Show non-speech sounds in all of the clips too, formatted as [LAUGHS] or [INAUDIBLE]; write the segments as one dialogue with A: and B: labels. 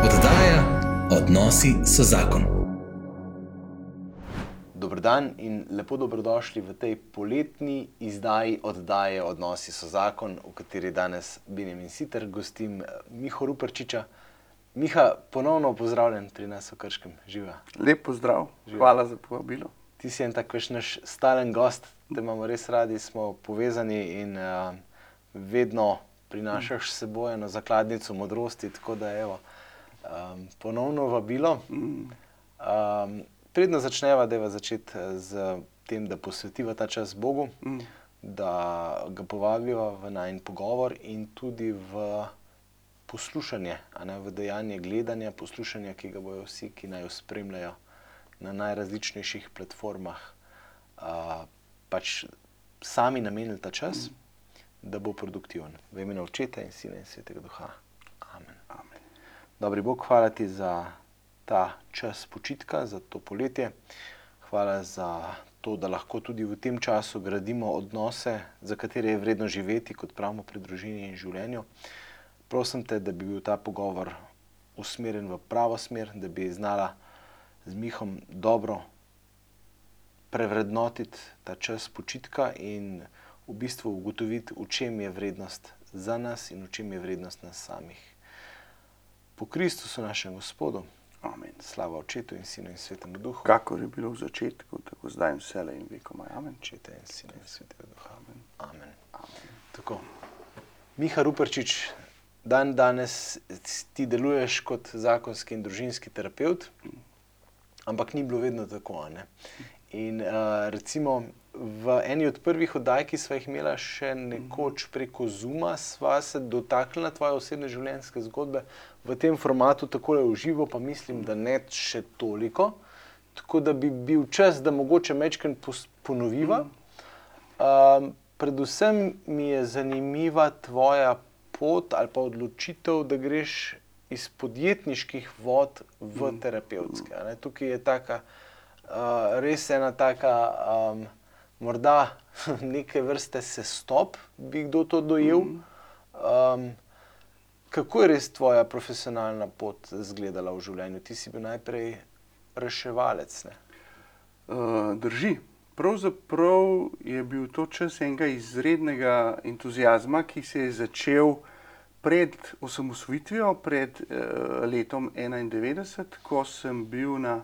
A: Oddaja Odnosi so zakon.
B: Dobro dan in lepo dobrodošli v tej poletni izdaji oddaje Odnosi so zakon, v kateri danes Benjamin Sitter gostim eh, Miho Ruprčiča. Miha, ponovno pozdravljen pri nas v Krškem, živa.
C: Lep pozdrav, hvala za povabilo.
B: Ti si en tak veš naš stalen gost, da imamo res radi, smo povezani in uh, vedno prinašaš s seboj eno zakladnico modrosti. Tako da evo, um, ponovno vabilo. Um, predno začneva, da je začeti z tem, da posvetiva ta čas Bogu, mm. da ga povabiva v najn pogovor in tudi v poslušanje, ne, v dejanje gledanja, poslušanja, ki ga bojo vsi, ki naj jo spremljajo na najrazličnejših platformah, uh, pač sami namenili ta čas. Mm da bo produktiven. V imenu Očeta in Sina in Svetega Duha. Dobri Bog, hvala ti za ta čas počitka, za to poletje. Hvala za to, da lahko tudi v tem času gradimo odnose, za katere je vredno živeti, kot pravimo pri družini in življenju. Prosim te, da bi bil ta pogovor usmerjen v pravo smer, da bi znala z Mihom dobro prevrednotiti ta čas počitka in v bistvu ugotoviti, v čem je vrednost za nas in v čem je vrednost nas samih. Po Kristusu, našem Gospodu,
C: Amen.
B: slava Očetu in Sinu in Svetemu Duhu.
C: Kako je bilo v začetku, tako zdaj in vse le in vekom. Amen.
B: Očeta in Sina in Svetega Duha. Amen. Amen. Amen. Tako. Miha Ruprčič, dan danes ti deluješ kot zakonski in družinski terapeut, ampak ni bilo vedno tako. In uh, recimo v eni od prvih oddaj, ki smo jih imeli še nekoč preko Zuma, sva se dotaknila tvoje osebne življenjske zgodbe v tem formatu, tako je uživo, pa mislim, da ne še toliko. Tako da bi bil čas, da mogoče mečken ponoviva. Um, predvsem mi je zanimiva tvoja pot ali pa odločitev, da greš iz podjetniških vod v terapevtske. Tukaj je taka, uh, res ena taka. Um, morda [LAUGHS] neke vrste sestop, bi kdo to dojel. Um, kako je res tvoja profesionalna pot izgledala v življenju? Ti si bil najprej reševalec.
C: Uh, drži. Pravzaprav je bil to čas enega izrednega entuzijazma, ki se je začel pred osamosvojitvijo, pred uh, letom 1991, ko sem bil na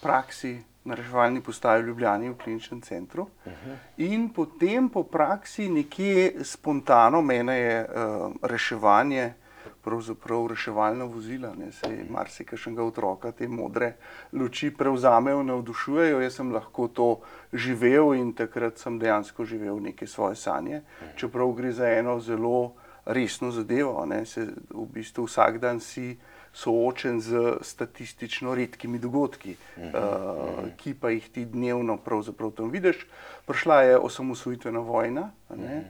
C: praksi na reševalni postaji v Ljubljani, v kliničnem centru. Uh -huh. In potem po praksi, nekje spontano, mene je uh, reševanje, pravzaprav reševalna vozila, ne se je marsikajšnega otroka te modre luči prevzamejo, navdušujejo. Jaz sem lahko to živel in takrat sem dejansko živel neke svoje sanje, uh -huh. čeprav gre za eno zelo resno zadevo, ne se v bistvu vsak dan si soočen z statistično redkimi dogodki, uh -huh. uh, ki pa jih ti dnevno tam vidiš. Prišla je osamosvojitvena vojna, uh -huh.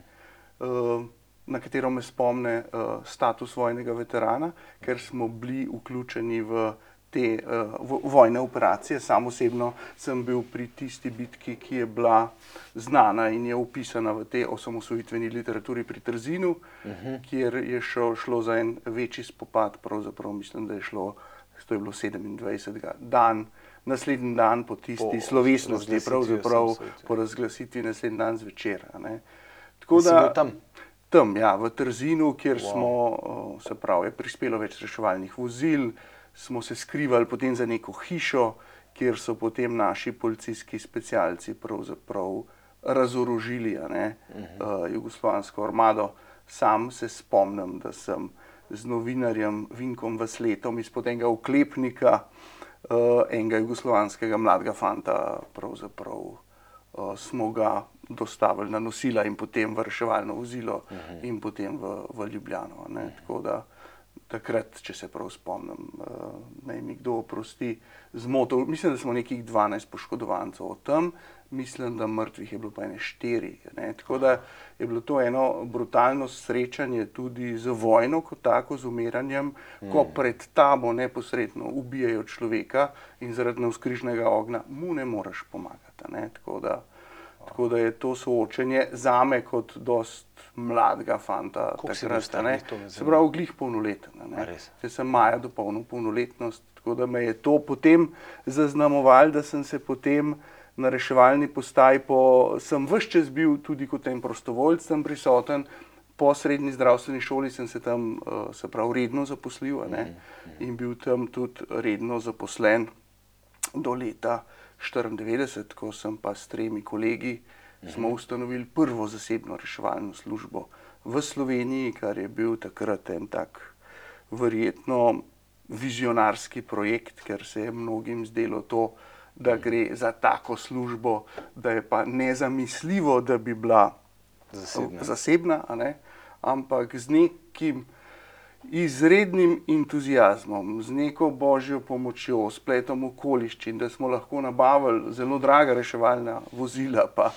C: uh, na katero me spomne uh, status vojnega veterana, ker smo bili vključeni v te uh, vojne operacije. Sam osebno sem bil pri tisti bitki, ki je bila znana in je opisana v tej osamosvojitveni literaturi pri Trzinu, uh -huh. kjer je šlo, šlo za en večji spopad. Pravzaprav mislim, da je šlo, to je bilo 27. dan. Naslednji dan po tisti po slovesnosti, pravzaprav po razglasitvi, naslednji dan zvečer.
B: Tako da tam.
C: Tam, ja, v Trzinu, kjer wow. smo, se pravi, prispelo več reševalnih vozil, smo se skrivali potem za neko hišo, kjer so potem naši policijski specialci pravzaprav razorožili uh -huh. uh, jugoslovansko armado. Sam se spomnim, da sem z novinarjem Vinkom Vasletom izpod enega oklepnika uh, enega jugoslovanskega mladega fanta, pravzaprav uh, smo ga dostavili na nosila in potem v reševalno vozilo uh -huh. in potem v, v Ljubljano. Uh -huh takrat, če se prav spomnim, uh, naj mi kdo oprosti, zmotil. Mislim, da smo nekih 12 poškodovancev od tam, mislim, da mrtvih je bilo pa ene štiri. Ne? Tako da je bilo to eno brutalno srečanje tudi z vojno, kot tako, z umiranjem, mm. ko pred tabo neposredno ubijajo človeka in zaradi neuskrižnega ognja mu ne moreš pomagati. Ne? Tako da Tako da je to soočenje za me kot dost mladega fanta.
B: Koliko si bil
C: takrat,
B: star,
C: a ne.
B: glih to me
C: Se pravi, glih polnoleten. Saj sem maja dopolnil polnoletnost, tako da me je to potem zaznamovalo, da sem se potem na reševalni postaji, po, sem vse čas bil tudi kot en prostovoljc tam prisoten. Po srednji zdravstveni šoli sem se tam, eh, se pravi, redno zaposlil a ne, in bil tam tudi redno zaposlen do leta 1994, ko sem pa s tremi kolegi smo ustanovili prvo zasebno reševalno službo v Sloveniji, kar je bil takrat en tak verjetno vizionarski projekt, ker se je mnogim zdelo to, da gre za tako službo, da je pa nezamisljivo, da bi bila
B: Zasebna.
C: zasebna ampak z nekim izrednim entuzijazmom, z neko božjo pomočjo, spletom okoliščin, da smo lahko nabavili zelo draga reševalna vozila, pa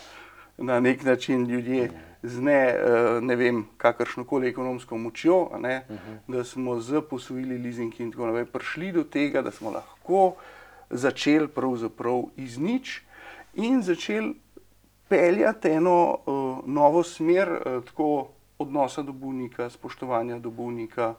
C: na nek način ljudje z ne, eh, ne vem, kakršnokoli ekonomsko močjo, ne, da smo z posojili, leasing in tako naprej prišli do tega, da smo lahko začeli pravzaprav iz nič in začeli peljati eno uh, novo smer, uh, tako odnosa do bolnika, spoštovanja do bolnika.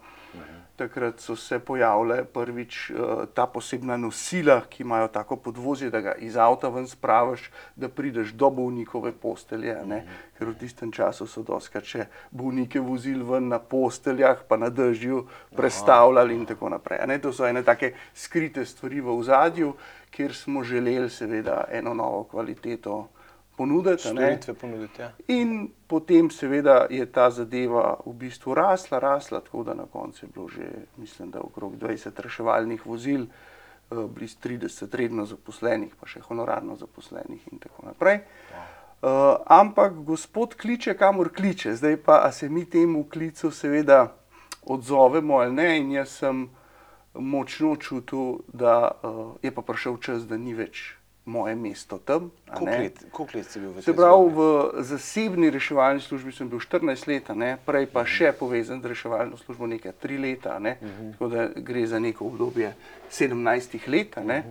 C: Takrat so se pojavile prvič uh, ta posebna nosila, ki imajo tako podvozje, da ga iz avta ven spraviš, da prideš do bolnikove postelje. ne. Ker v tistem času so doskrat še bolnike vozili ven na posteljah, pa na dežju prestavljali in tako naprej. ne. To so ene take skrite stvari v ozadju, kjer smo želeli seveda eno novo kvaliteto ponuditi.
B: Storitve ponuditi. Ja.
C: In potem seveda je ta zadeva v bistvu rasla, rasla, tako da na koncu je bilo že, mislim, da okrog 20 reševalnih vozil, eh, blizu 30 redno zaposlenih, pa še honorarno zaposlenih in tako naprej. Uh, ampak gospod kliče, kamor kliče, zdaj pa se mi temu klicu seveda odzovemo ali ne. In jaz sem močno čutil, da uh, je pa prišel čas, da ni več moje mesto tam.
B: Koliko let, si bil v
C: Se
B: tej
C: pravi, v zasebni reševalni službi sem bil 14 let, ne, prej pa še povezan z reševalno službo nekaj 3 leta, ne, tako da gre za neko obdobje 17 let. ne.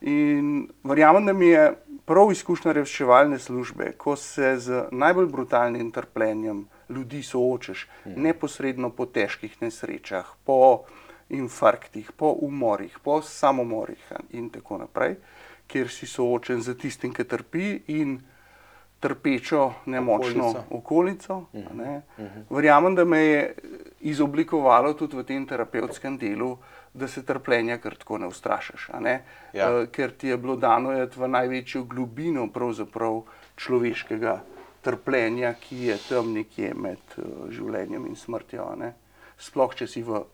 C: In verjamem, da mi je prav izkušnja reševalne službe, ko se z najbolj brutalnim trpljenjem ljudi soočaš, neposredno po težkih nesrečah, po infarktih, po umorih, po samomorih in tako naprej, kjer si soočen z tistim, ki trpi in trpečo, nemočno
B: Okolico.
C: okolico. a ne. Verjamem, da me je izoblikovalo tudi v tem terapevtskem delu, da se trpljenja kar tako ne ustrašiš. Ne?
B: Ja.
C: Eh, Ker ti je bilo dano v največjo globino človeškega trpljenja, ki je tam nekje med eh, življenjem in smrtjo. ne. Sploh, če si v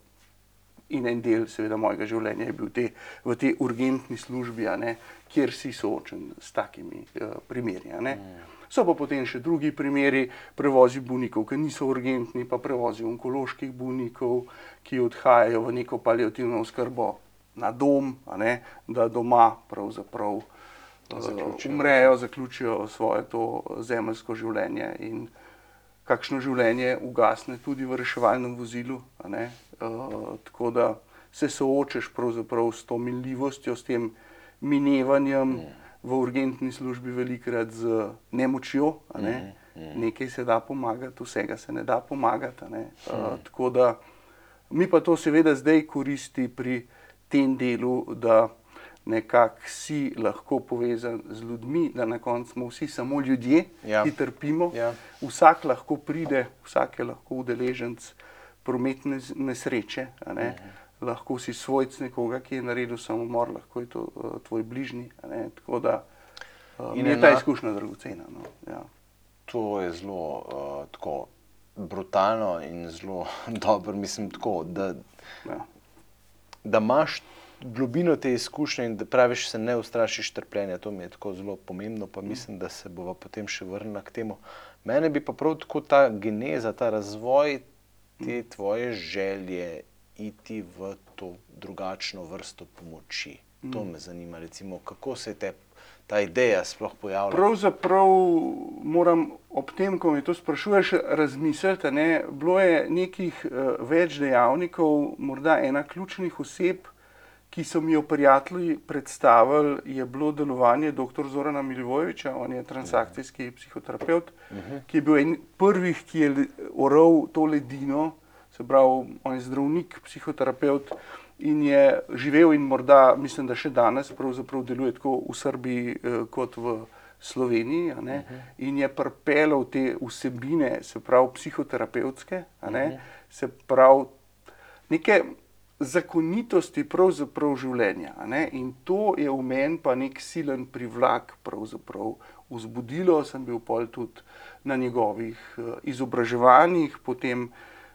C: in en del seveda mojega življenja je bil te, v tej urgentni službi, ne, kjer si soočen s takimi uh, primeri. a ne. So pa potem še drugi primeri, prevozi bolnikov, ki niso urgentni, pa prevozi onkoloških bolnikov, ki odhajajo v neko paliativno oskrbo na dom, ne, da doma pravzaprav uh,
B: Zaključijo.
C: umrejo, zaključijo svoje to zemeljsko življenje in kakšno življenje ugasne tudi v reševalnem vozilu. ne. Uh, tako da se soočaš pravzaprav s to minljivostjo, s tem minevanjem v urgentni službi, velikrat z nemočjo. Ne. Nekaj se da pomagati, vsega se ne da pomagati. ne. Uh, tako da mi pa to seveda zdaj koristi pri tem delu, da nekako si lahko povezan z ljudmi, da na koncu smo vsi samo ljudje,
B: Ja.
C: ki trpimo.
B: Ja.
C: Vsak lahko pride, vsak je lahko udeleženc prometne nesreče. ne. Lahko si svojc nekoga, ki je naredil samomor, lahko je to uh, tvoj bližnji. ne. Tako da uh, je ta izkušnja dragocena. No. Ja.
B: To je zelo uh, tako brutalno in zelo [LAUGHS] dobro. Mislim, tako, da,
C: Ja.
B: da imaš globino te izkušnje in da praviš, se ne ustrašiš trpljenja. To mi je tako zelo pomembno, pa mislim, da se bova potem še vrnila k temu. Mene bi pa prav tako ta geneza, ta razvoj te tvoje želje iti v to drugačno vrsto pomoči. To me zanima, recimo, kako se je te, ta ideja sploh pojavila.
C: Pravzaprav moram ob tem, ko me to sprašuješ, razmisliti. Ne? Bilo je nekih uh, več dejavnikov, morda ena ključnih oseb, ki so mi jo prijatelji predstavili, je bilo delovanje dr. Zorana Milivojeviča, on je transakcijski psihoterapeut, ki je bil en prvih, ki je oral to ledino, se pravi, on je zdravnik, psihoterapeut in je živel in morda, mislim, da še danes pravzaprav deluje tako v Srbiji eh, kot v Sloveniji, ne, in je pripeljal te vsebine, se pravi psihoterapevtske, ne, se pravi neke zakonitosti pravzaprav življenja. Ne? In to je v meni pa nek silen privlak pravzaprav vzbudilo. Sem bil pol tudi na njegovih eh, izobraževanjih, potem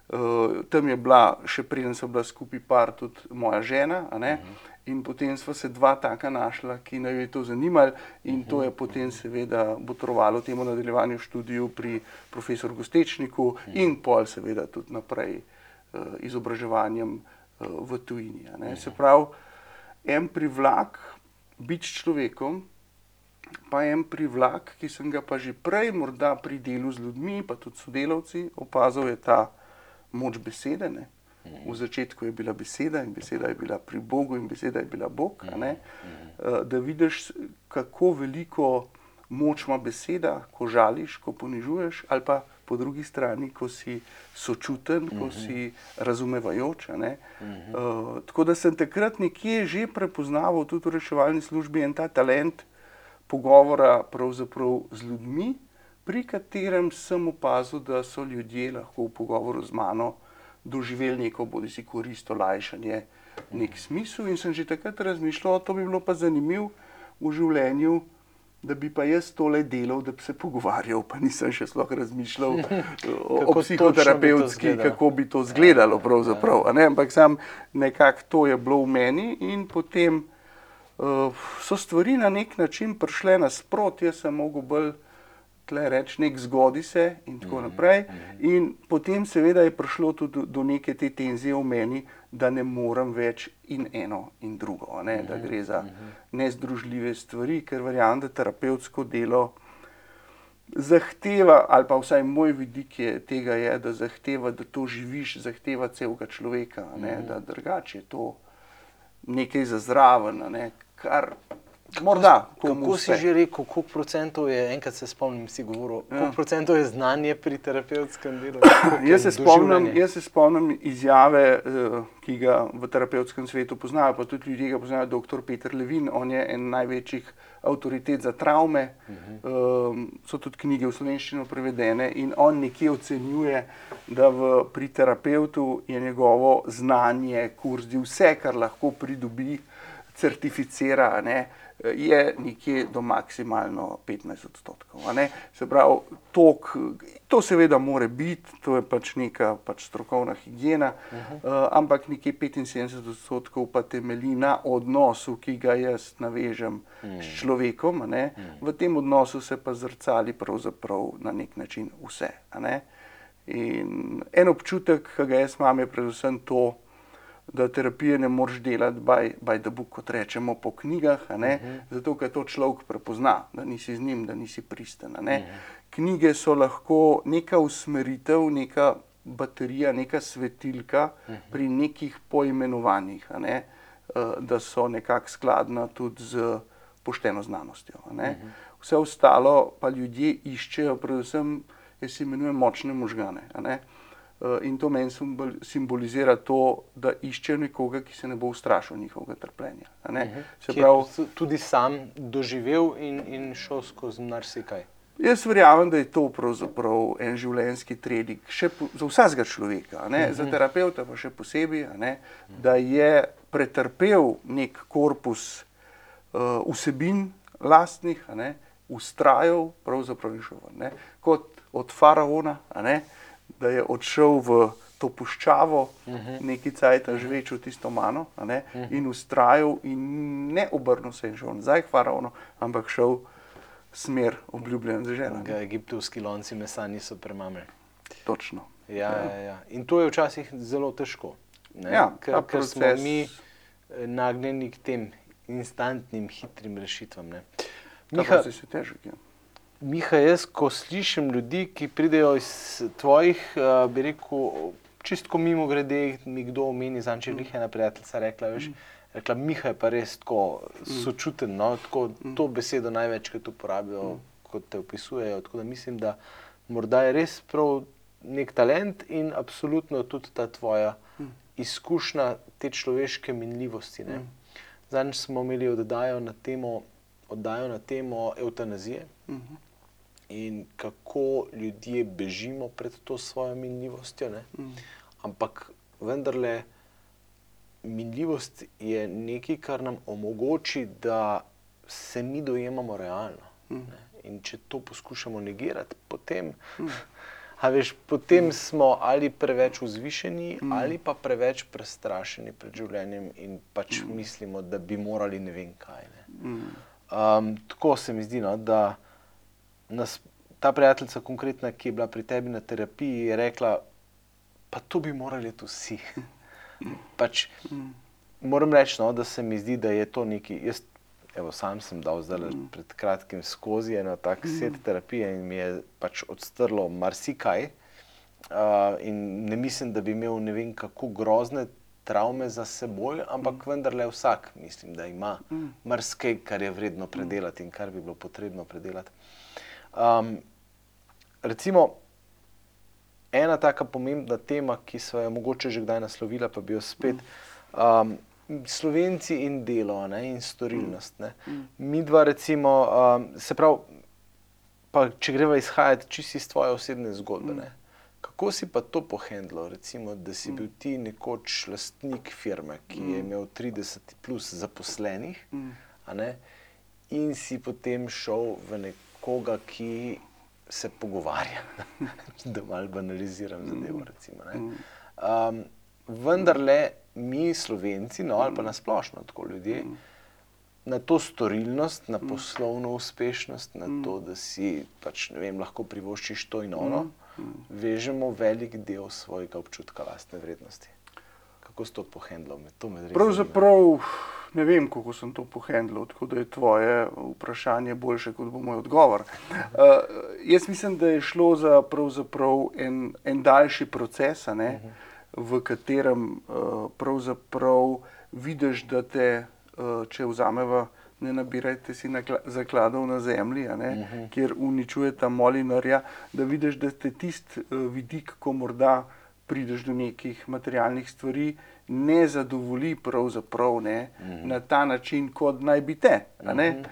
C: eh, tam je bila, še preden sem bila skupaj par, tudi moja žena. a ne. In potem sva se dva taka našla, ki naj jo to zanimalo, in to je potem seveda botrovalo temu nadaljevanju študiju pri profesorju Gostečniku in pol seveda tudi naprej eh, izobraževanjem eh, v tujini. a ne. Se pravi, en privlak biti človekom, pa en privlak, ki sem ga pa že prej, morda pri delu z ljudmi, pa tudi sodelavci, opazil, je ta moč besede. Ne? V začetku je bila beseda in beseda je bila pri Bogu in beseda je bila Bog. Eh, Da vidiš, kako veliko moč ima beseda, ko žališ, ko ponižuješ, ali pa po drugi strani, ko si sočuten, ko si razumevajoč. a ne. Eh, Tako da sem takrat nekje že prepoznaval tudi v reševalni službi en ta talent pogovora z ljudmi, pri katerem sem opazil, da so ljudje lahko v pogovoru z mano doživeli neko bodi si korist, olajšanje, nek smisel. In sem že takrat razmišljal, to bi bilo pa zanimivo v življenju, da bi pa jaz tole delal, da bi se pogovarjal, pa nisem še sploh razmišljal [LAUGHS] o,
B: bi
C: psihoterapevtski,
B: izgledalo.
C: kako bi to izgledalo pravzaprav. a ne, Ampak sam nekako to je bilo v meni in potem uh, so stvari na nek način prišle nasprot, jaz sem mogel bolj tle reči, nek zgodi se in tako naprej. In potem seveda je prišlo tudi do, do neke te tenzije v meni, da ne morem več in eno in drugo, a ne, da gre za nezdružljive stvari, ker verjamem, da terapevtsko delo zahteva, ali pa vsaj moj vidik je, tega je, da zahteva, da to živiš, zahteva celega človeka, a ne, da drugače je to nekaj za zraven, a ne, kar morda
B: Kako si že rekel, koliko procentov je, enkrat se spomnim, si govoril,
C: Ja.
B: koliko procentov je znanje pri terapevtskem delu? [CLEARS THROAT]
C: Jaz se, spomnim, jaz se spomnim izjave, eh, ki ga v terapevtskem svetu poznajo, pa tudi ljudje ga poznajo, dr. Peter Levin, on je en največjih avtoritet za travme, um, so tudi knjige v slovenščino prevedene in on nekje ocenjuje, da v, pri terapevtu je njegovo znanje, kurzi, vse, kar lahko pridobi, certificira, ne, je nekje do maksimalno 15 odstotkov. Se pravi, tok, to seveda more biti, to je pač neka pač strokovna higiena, uh -huh. uh, ampak nekje 75 odstotkov pa temelji na odnosu, ki ga jaz navežem uh -huh. s človekom. a ne. V tem odnosu se pa zrcali pravzaprav na nek način vse. ne. In en občutek, ki ga jaz imam, je predvsem to, da terapije ne moreš delati, by, by the book, kot rečemo po knjigah, uh -huh. zato ker to človek prepozna, da nisi z njim, da nisi pristen. Uh -huh. Knjige so lahko neka usmeritev, neka baterija, neka svetilka uh -huh. pri nekih poimenovanjih, ne, eh, da so nekako skladna tudi z pošteno znanostjo. Uh -huh. Vse ostalo pa ljudje iščejo, predvsem jaz imenujem močne možgane. Eh, In to meni simbol- simbolizira to, da iščejo nekoga, ki se ne bo ustrašil njihovega trpljenja. a ne. Se
B: Ki je
C: pravi,
B: tu- tudi sam doživel in, in šel skozi marsikaj.
C: Jaz verjamem, da je to pravzaprav en življenjski trening, še po, za vsakega človeka, a ne, za terapeuta pa še posebej, ne, da je pretrpel nek korpus uh, vsebin lastnih, ne, ustrajal, pravzaprav in šel ven. Kot od faraona, ne, da je odšel v to puščavo, neki cajt živeč v tisto mano ne, in ustrajal in ne obrnil se in šel nazaj k faraonu, ampak šel smer obljubljene dežele.
B: Ga egiptovski lonci mesa niso premamili.
C: Točno.
B: Ja, ja. Ja. In to je včasih zelo težko. ne,
C: Ja,
B: ker, ker smo mi eh, nagnjeni k tem instantnim, hitrim rešitvam. Ne. Miha,
C: je težek. Ja.
B: Miha, jaz, ko slišim ljudi, ki pridejo iz tvojih, eh, bi rekel, čistko mimo grede, mi kdo omeni, znam, če je ena prijateljica rekla, veš, rekla, Miha je pa res tako sočuten, no, tako, to besedo največkrat uporabijo, kot te opisujejo, tako da mislim, da morda je res prav nek talent in absolutno tudi ta tvoja izkušnja te človeške minljivosti, ne. Zadnjič smo imeli oddajo na temo, oddajo na temo evtanazije in kako ljudje bežimo pred to svojo minljivostjo, ne. Ampak vendarle minljivost je nekaj, kar nam omogoči, da se mi dojemamo realno, ne. In če to poskušamo negirati, potem, [LAUGHS] a veš, potem smo ali preveč vzvišeni ali pa preveč prestrašeni pred življenjem in pač mislimo, da bi morali ne vem kaj, ne. tako se mi zdi, no, da nas ta prijateljica konkretna, ki je bila pri tebi na terapiji, je rekla: "Pa to bi morali iti vsi." Pač moram reči, no, da se mi zdi, da je to nekaj, jaz, evo, sam sem dal zdajle pred kratkim skozi eno tak set terapije in mi je pač odstrlo marsikaj. in ne mislim, da bi imel ne vem kako grozne travme za seboj, ampak vendarle vsak mislim, da ima marsikaj, kar je vredno predelati in kar bi bilo potrebno predelati. Recimo ena taka pomembna tema, ki sva jo mogoče že kdaj naslovila, pa bi jo spet, Slovenci in delo, a ne, in storilnost, ne. Midva recimo, se pravi, pa če greva izhajati čisto iz tvoje osebne zgodbe, ne. Kako si pa to pohendlal, recimo, da si bil ti nekoč lastnik firme, ki je imel trideset plus zaposlenih, a ne, in si potem šel v nekoga, ki se pogovarja, [LAUGHS] da malo banaliziram zadevo, recimo, ne. vendarle mi Slovenci, no, ali pa na splošno tako ljudje, na to storilnost, na poslovno uspešnost, na to, da si pač, vem, lahko privoščiš to in ono, vežemo velik del svojega občutka lastne vrednosti. Kako si to pohendlal, to me res zanima.
C: Pravzaprav ne vem, kako sem to pohendlal, tako da je tvoje vprašanje boljše, kot bo moj odgovor. [LAUGHS] jaz mislim, da je šlo za en, en daljši proces, ne, v katerem, pravzaprav vidiš, da te, če vzameva, ne nabirajte si zakladov na zemlji, ne, kjer uničujeta molinarja, da vidiš, da te tisti, vidik, ko morda prideš do nekih materialnih stvari, ne zadovolji pravzaprav, ne, na ta način, kot naj bi te, a ne.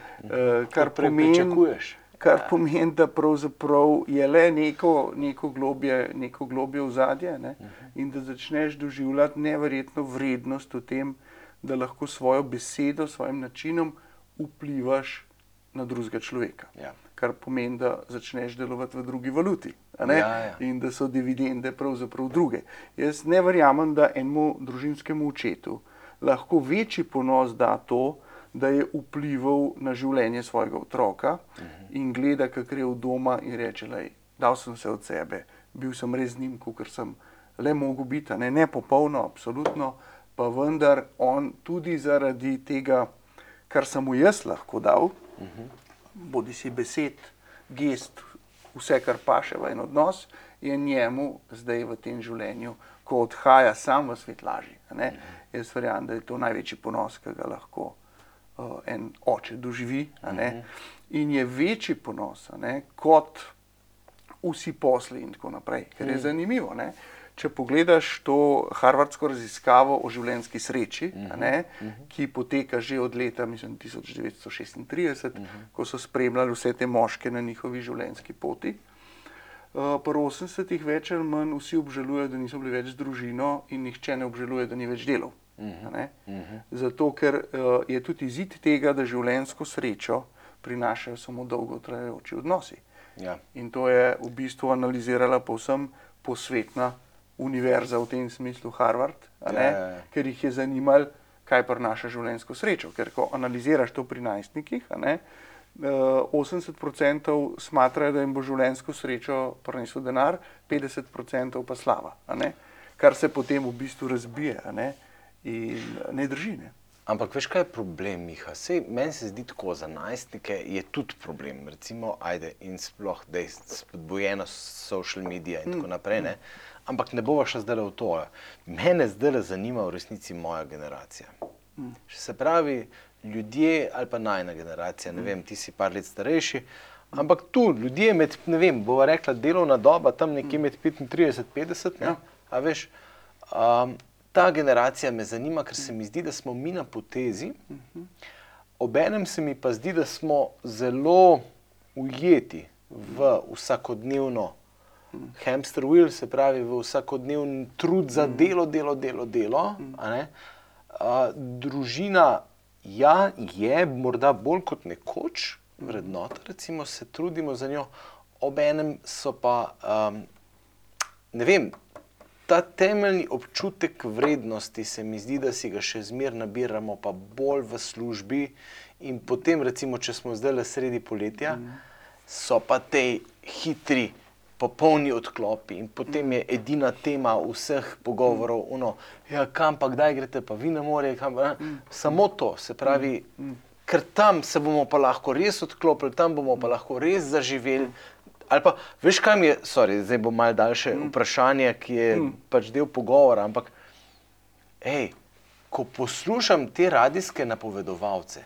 C: kar pomeni,
B: pričakuješ.
C: kar pomeni, da pravzaprav je le neko, neko globlje, neko globlje ozadje, ne, in da začneš doživljati neverjetno vrednost v tem, da lahko svojo besedo, svojim načinom vplivaš na drugega človeka.
B: Ja.
C: Kar pomeni, da začneš delovati v drugi valuti.
B: Ja, ja.
C: In da so dividende pravzaprav druge. Jaz ne verjamem, da enemu družinskemu očetu lahko večji ponos da to, da je vplival na življenje svojega otroka in gleda, kako gre od doma, in reče: "Glej, dal sem vse od sebe, bil sem res z njim, kakor sem le mogel biti, ne." Ne popolno, absolutno, pa vendar on tudi zaradi tega, kar sem mu jaz lahko dal, bodisi besed, gest, vse, kar paše v en odnos, je njemu zdaj v tem življenju, ko odhaja sam v svet, lažje, a ne. Jaz verjamem, da je to največji ponos, ke ga lahko, en oče doživi, a ne. In je večji ponos, ne, kot vsi posli in tako naprej, ker je zanimivo, ne. Če pogledaš to harvardsko raziskavo o življenjski sreči, a ne, ki poteka že od leta, mislim tisoč devetsto šestintrideset, ko so spremljali vse te moške na njihovi življenjski poti. pri osemdesetih več ali manj vsi obžalujejo, da niso bili več z družino, in nihče ne obžaluje, da ni več delal, a ne. Zato ker, je tudi izid tega, da življenjsko srečo prinašajo samo dolgo trajajoči odnosi.
B: Ja.
C: In to je v bistvu analizirala povsem posvetna univerza, v tem smislu Harvard, ne.
B: Ja, ja, ja.
C: Ker jih je zanimalo, kaj prinaša življenjsko srečo, ker ko analiziraš to pri najstnikih, ne, osemdeset procentov smatrajo, da jim bo življenjsko srečo prinesel denar, petdeset procentov pa slava. Kar se potem v bistvu razbije, ne. In ne drži, ne.
B: Ampak veš, kaj je problem, Miha, saj meni se zdi tako, za najstnike je tudi problem, recimo, ajde, in sploh zdaj spodbujenost social media in tako naprej, ne. Ampak ne bova šla zdaj v to. Mene zdaj zanima v resnici moja generacija. Se pravi, ljudje ali pa najna generacija, ne vem, ti si par let starejši. Ampak tu ljudje med, ne vem, bova rekla, delovna doba tam nekje med 35 in 50, ne?
C: Ja.
B: a veš. Um, ta generacija me zanima, ker se mi zdi, da smo mi na potezi. Obenem se mi pa zdi, da smo zelo ujeti v vsakodnevno hamster wheel, se pravi v vsakodnevni trud za delo, delo, delo, delo. a ne. A, družina ja, je morda bolj kot nekoč vrednota, recimo se trudimo za njo, obenem so pa, um, ne vem, ta temeljni občutek vrednosti se mi zdi, da si ga še zmeraj nabiramo, pa bolj v službi. In potem, recimo, če smo zdaj le sredi poletja, so pa te hitri, popolni odklopi. In potem je edina tema vseh pogovorov, uno, ja, kam pa kdaj greste, pa vi na morje, kam pa ne. Samo to, se pravi. Ker tam se bomo pa lahko res odklopili, tam bomo pa lahko res zaživeli. Ali pa, veš, kaj mi je, sorry, zdaj bo malo daljše vprašanje, ki je pač del pogovora, ampak, hej, ko poslušam te radijske napovedovalce,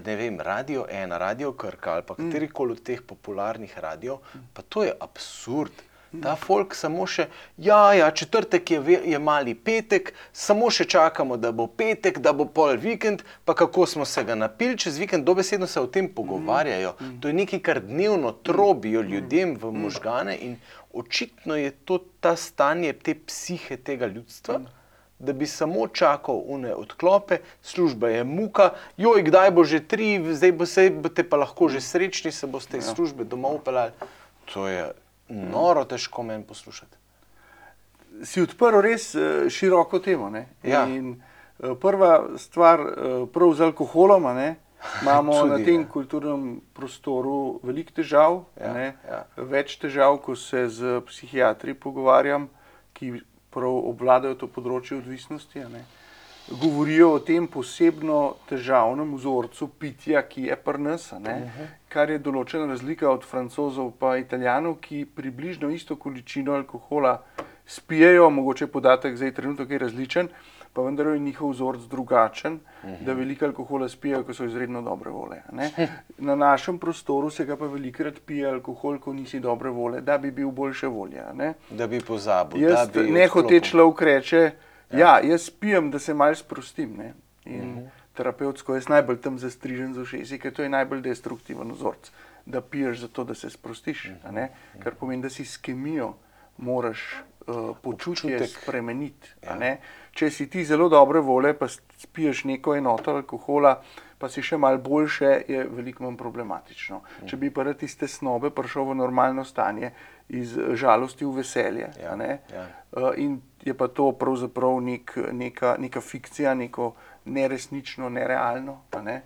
B: ne vem, Radio 1, Radio Krka ali pa katerikoli od teh popularnih radijev, pa to je absurd. Ta folk samo še, ja, ja, četrtek je, je mali petek, samo še čakamo, da bo petek, da bo pol vikend, pa kako smo se ga napili čez vikend, dobesedno se o tem pogovarjajo. To je nekaj, kar dnevno trobijo ljudem v možgane in očitno je to ta stanje te psihe tega ljudstva. Da bi samo čakal une odklope, služba je muka, joj, kdaj bo že tri, zdaj bo se, boste pa lahko že srečni, se boste iz službe domov peljali. To je noro težko meni poslušati.
C: si odprl res eh, široko temo. ne.
B: Ja.
C: In, eh, prva stvar, eh, prav z alkoholom, ne, [LAUGHS] imamo
B: Tudi,
C: na tem
B: ja.
C: kulturnem prostoru veliko težav.
B: Ja,
C: ne.
B: ja.
C: Več težav, ko se z psihiatri pogovarjam, ki prav obvladajo to področje odvisnosti. ne. Govorijo o tem posebno težavnem vzorcu pitja, ki je pri nas, ne, kar je določena razlika od francozov in italijanov, ki približno isto količino alkohola spijejo, mogoče podatek zdaj trenutno je različen, pa vendar je njihov vzorec drugačen, da veliko alkohola spijejo, ko so izredno dobre vole. ne. [LAUGHS] Na našem prostoru se ga pa velikrat pije alkohol, ko nisi dobre vole, da bi bil boljše volje. ne.
B: Da bi pozabil.
C: Jaz
B: da bi
C: ne hoče
B: odklopil.
C: človek reče, ja. ja, jaz pijem, da se malo sprostim. Ne? In uh -huh. terapevtsko jaz najbolj tam zastrižen z ušesi, ker to je najbolj destruktiven vzorec. Da piješ zato, da se sprostiš, uh -huh. kar pomeni, da si s kemijo moraš uh, počutje
B: Občutek.
C: spremeniti.
B: Ja.
C: Če si ti zelo dobre vole, pa spiješ neko enoto alkohola, pa si še malo boljše, je veliko manj problematično. Če bi pa rad iz te snobe prišel v normalno stanje, iz žalosti v veselje.
B: Ja, ja.
C: Uh, in je pa to pravzaprav nek, neka, neka fikcija, neko neresnično, nerealno, ne,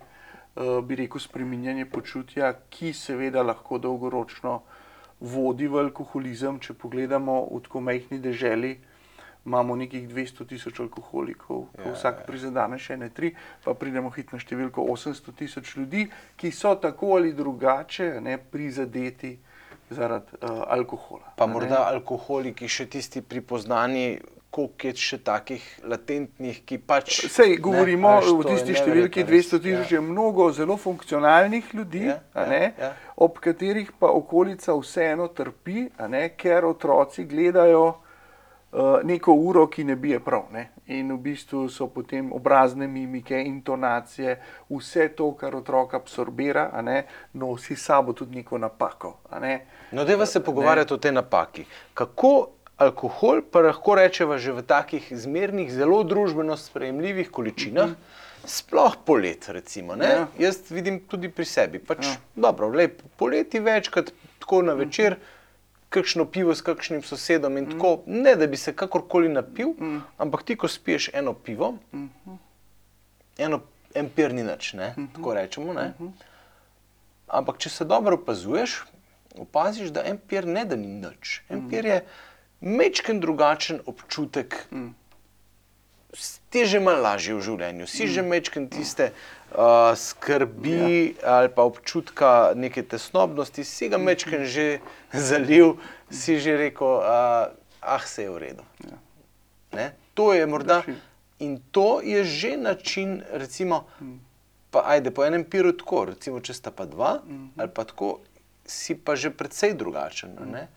C: uh, bi rekel, spreminjanje počutja, ki seveda lahko dolgoročno vodi v alkoholizem. Če pogledamo v tako majhni deželi, imamo nekih 200 tisoč alkoholikov, ko
B: Ja,
C: vsak prizadene še ne tri, pa pridemo hit na številko 800 tisoč ljudi, ki so tako ali drugače ne, prizadeti zaradi uh, alkohola.
B: Pa
C: ne.
B: morda alkoholiki, še tisti pripoznani, koliko je še takih latentnih, ki pač.
C: Sej govorimo
B: ne, veš,
C: o
B: je
C: tisti številki
B: res.
C: 200 tisoč, je mnogo zelo funkcionalnih ljudi,
B: Ja, ja,
C: ne,
B: ja.
C: ob katerih pa okolica vseeno trpi, ne, ker otroci gledajo uh, neko uro, ki ne bije prav. Ne. In v bistvu so potem obrazne mimike, intonacije, vse to, kar otrok absorbira, ne, nosi s sabo tudi neko napako. Ne.
B: No, da se pogovarjati o tej napaki. Kako alkohol, pa lahko rečemo že v takih zmernih, zelo družbeno sprejemljivih količinah, sploh polet, recimo. ne?
C: Ja.
B: Jaz vidim tudi pri sebi. Pač, dobro, lej, poleti večkrat tako na večer. Kakšno pivo s kakšnim sosedom, in tako, ne da bi se kakorkoli napil, ampak ti, ko spiješ eno pivo, eno empir ni nič, ne, tako rečemo. Ne? Ampak, če se dobro opazuješ, opaziš, da empir ne da ni nič. Empir je mečken drugačen občutek, ti je že malo lažje v življenju, si že mečken tiste uh, skrbi ja. ali pa občutka neke tesnobnosti, si ga mečken že zalil, si že rekel. Uh, ah, se je v redu. Ja. To je morda. In to je že način, recimo, pa ajde po enem piru tako, recimo, če sta pa dva, mm -hmm. ali pa tako, si pa že precej drugačen. Mm -hmm.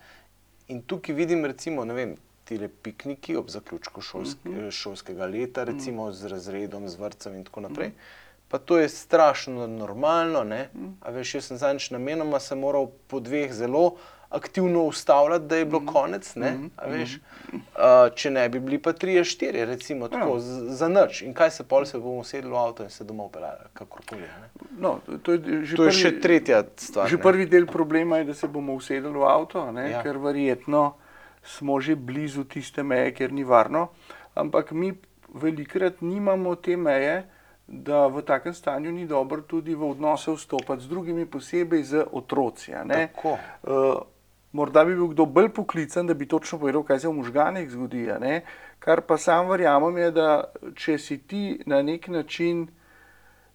B: In tukaj vidim, recimo, ne vem. Tile pikniki ob zaključku šolske, uh -huh. šolskega leta, recimo uh -huh. z razredom, z vrtcem in tako naprej. Uh -huh. Pa to je strašno normalno. Uh -huh. A veš, jaz sem zadnjič namenoma se moral po dveh zelo aktivno ustavljati, da je bilo uh -huh. konec. Ne? A veš, uh, če ne bi bili pa tri, štiri, recimo tako,
C: Ja.
B: z- za noč. In kaj se pol se bomo usedli v avto in se domov peljali, kakorkoli.
C: No, to je, že
B: To je
C: prvi,
B: še tretja stvar.
C: Že
B: ne.
C: prvi del problema je, da se bomo usedli v avto, ne,
B: Ja.
C: ja. ker verjetno smo že blizu tiste meje, kjer ni varno. Ampak mi velikrat nimamo te meje, da v takem stanju ni dobro tudi v odnose vstopati z drugimi, posebej z otroci. Uh, morda bi bil kdo bolj poklican, da bi točno povedal, kaj se v možganih zgodi. Kar pa sam verjamem, je, da če si ti na nek način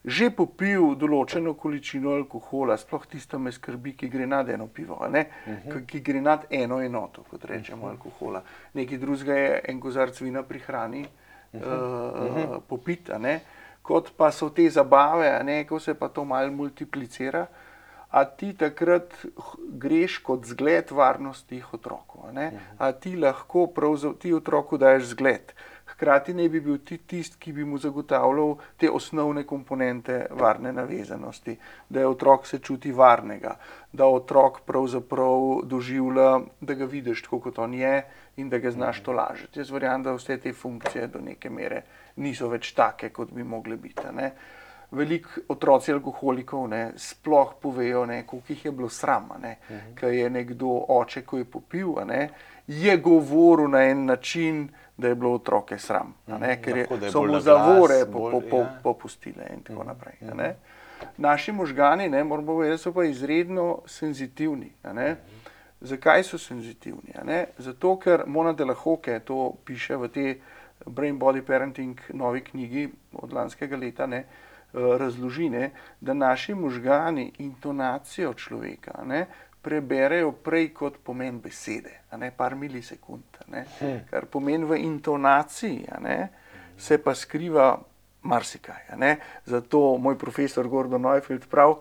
C: že popil določeno količino alkohola, sploh tisto me skrbi, ki gre nad eno pivo, a ne? Ki, ki gre nad eno enoto, kot rečemo, alkohola. Nekaj drugega je en kozarc vina pri hrani, uh, popit, a ne? kot pa so te zabave, ne? ko se pa to malo multiplicira. A ti takrat greš kot zgled varnosti otroku. a ne? A ti lahko pravzaprav ti otroku daješ zgled. Hkrati naj bi bil ti tisti, ki bi mu zagotavljal te osnovne komponente varne navezanosti, da je otrok se čuti varnega, da otrok pravzaprav doživlja, da ga vidiš tako, kot on je in da ga znaš to lažiti. Jaz verjamem, da vse te funkcije do neke mere niso več take, kot bi mogle biti. Ne. Veliko otroci alkoholikov ne, sploh povejo, ne, koliko jih je bilo sram, uh -huh. ker je nekdo oče, ko je popil, ne, je govoril na en način, da je bilo otroke sram, ne, ker je,
B: Lahko, je
C: so
B: bolj
C: mu zavore po,
B: bolj-
C: po, po,
B: ja.
C: popustile in tako naprej. a ne. Naši možgani, ne, moramo povedati, so pa izredno senzitivni. ne. Zakaj so senzitivni? ne? Zato, ker Mona Delahoke to piše v tej Brain Body Parenting novi knjigi od lanskega leta, ne, eh, razloži, ne, da naši možgani intonacijo človeka ne, preberejo prej kot pomen besede, a ne par milisekund. Ne, kar pomeni v intonaciji, ne, se pa skriva marsikaj. ne. Zato moj profesor Gordon Neufeld pravi,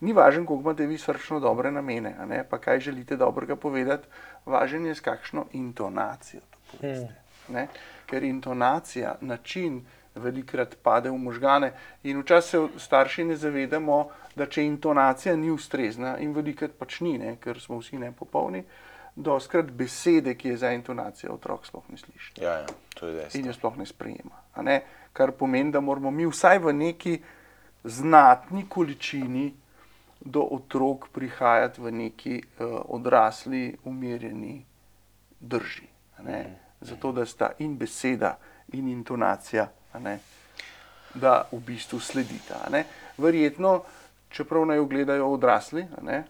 C: ni važno, koliko imate vi srčno dobre namene, ne, pa kaj želite dobrega povedati, važen je, s kakšno intonacijo to poveste. Ne? Ker intonacija, način velikrat pade v možgane in včasih se starši ne zavedamo, da če intonacija ni ustrezna in velikrat pač ni, ne? ker smo vsi nepopolni, doskrat besede, ki je za intonacijo otrok sploh ne sliši
B: Ja, ja, to je dejstvo.
C: in jo sploh ne sprejema. Ne? Kar pomeni, da moramo mi vsaj v neki znatni količini do otrok prihajati v neki uh, odrasli, umirjeni drži. ne. Zato, da sta in beseda, in intonacija, da v bistvu sledita. ne. Verjetno, čeprav naj jo gledajo odrasli, ne,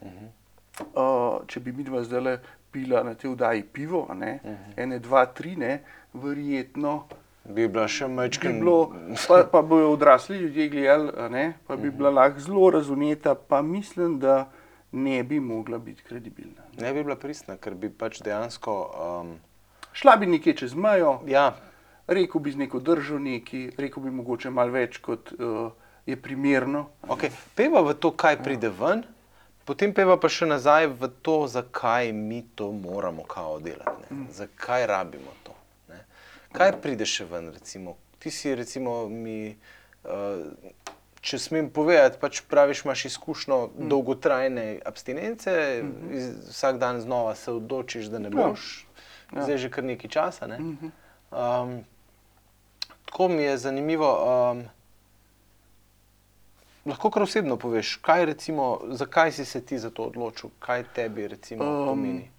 C: uh, če bi mi dva zdaj pila na tej vdaji pivo, ne, ene, dva, tri, ne, verjetno
B: Bi bila še
C: bi
B: majčken.
C: bilo, pa, pa bojo odrasli ljudje gledali, ne, pa bi bila lahko zelo razumeta, pa mislim, da ne bi mogla biti kredibilna.
B: Ne bi bila pristna, ker bi pač dejansko. Um,
C: Šla bi nekje čez mejo,
B: ja,
C: rekel bi z neko držo neki, rekel bi mogoče malo več, kot uh, je primerno.
B: okay. Peva v to, kaj pride ven, potem peva pa še nazaj v to, zakaj mi to moramo kao delati. Ne? Zakaj rabimo to. Ne? Kaj pride še ven, recimo? Ti si, recimo, mi. Uh, Če smem povedati, pač praviš, imaš izkušnjo dolgotrajne abstinence, iz, vsak dan znova se odločiš, da ne
C: Ja.
B: boš, zdaj že kar nekaj časa. Ne? Um, tako mi je zanimivo. Um, lahko kar osebno poveš, kaj recimo, zakaj si se ti za to odločil, kaj tebi recimo um,
C: Um,
B: pomeni.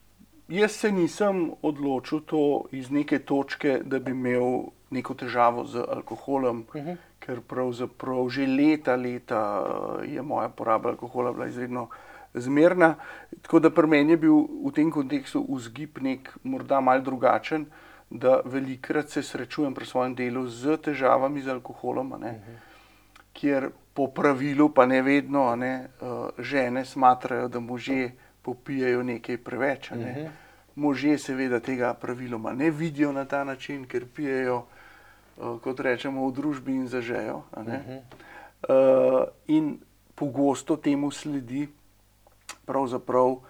C: Jaz se nisem odločil to iz neke točke, da bi imel neko težavo z alkoholom, uh -huh. ker pravzaprav že leta, leta eh, je moja poraba alkohola bila izredno zmerna. Tako da pri meni je bil v tem kontekstu vzgib nek morda mal drugačen, da velikrat se srečujem pri svojem delu z težavami z alkoholom. ne. Uh -huh kjer po pravilu, pa ne vedno, ne, uh, žene smatrajo, da možje popijajo nekaj preveč. Ne. možje seveda tega praviloma ne vidijo na ta način, ker pijejo, uh, kot rečemo, v družbi in zažejo. Uh -huh. uh, in pogosto temu sledi pravzaprav uh,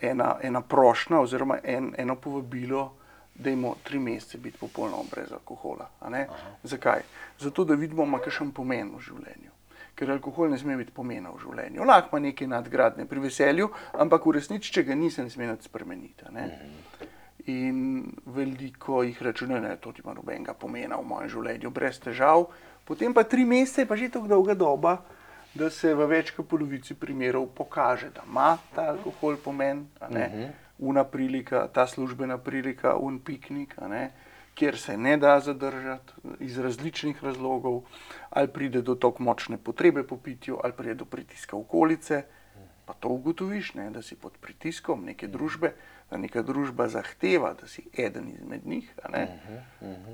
C: ena, ena prošnja oziroma en, eno povabilo, da imamo tri mesece biti popolnoma brez alkohola. Zakaj? Zato, da vidimo, ima kakšen pomen v življenju. Ker alkohol ne sme biti pomena v življenju. Lahko ima neke nadgradnje pri veselju, ampak v resnici, če ga ni, se ne sme nič spremeniti. Ne? In veliko jih računa, da to ima nobenega pomena v mojem življenju, brez težav. Potem pa tri mesece, pa že tako dolga doba, da se v več kot polovici primerov pokaže, da ima ta alkohol pomen, una prilika, ta službena prilika, un piknik, kjer se ne da zadržati iz različnih razlogov, ali pride do tako močne potrebe po pitju, ali pride do pritiska okolice. Pa to ugotoviš, ne, da si pod pritiskom neke družbe, da neka družba zahteva, da si eden izmed njih,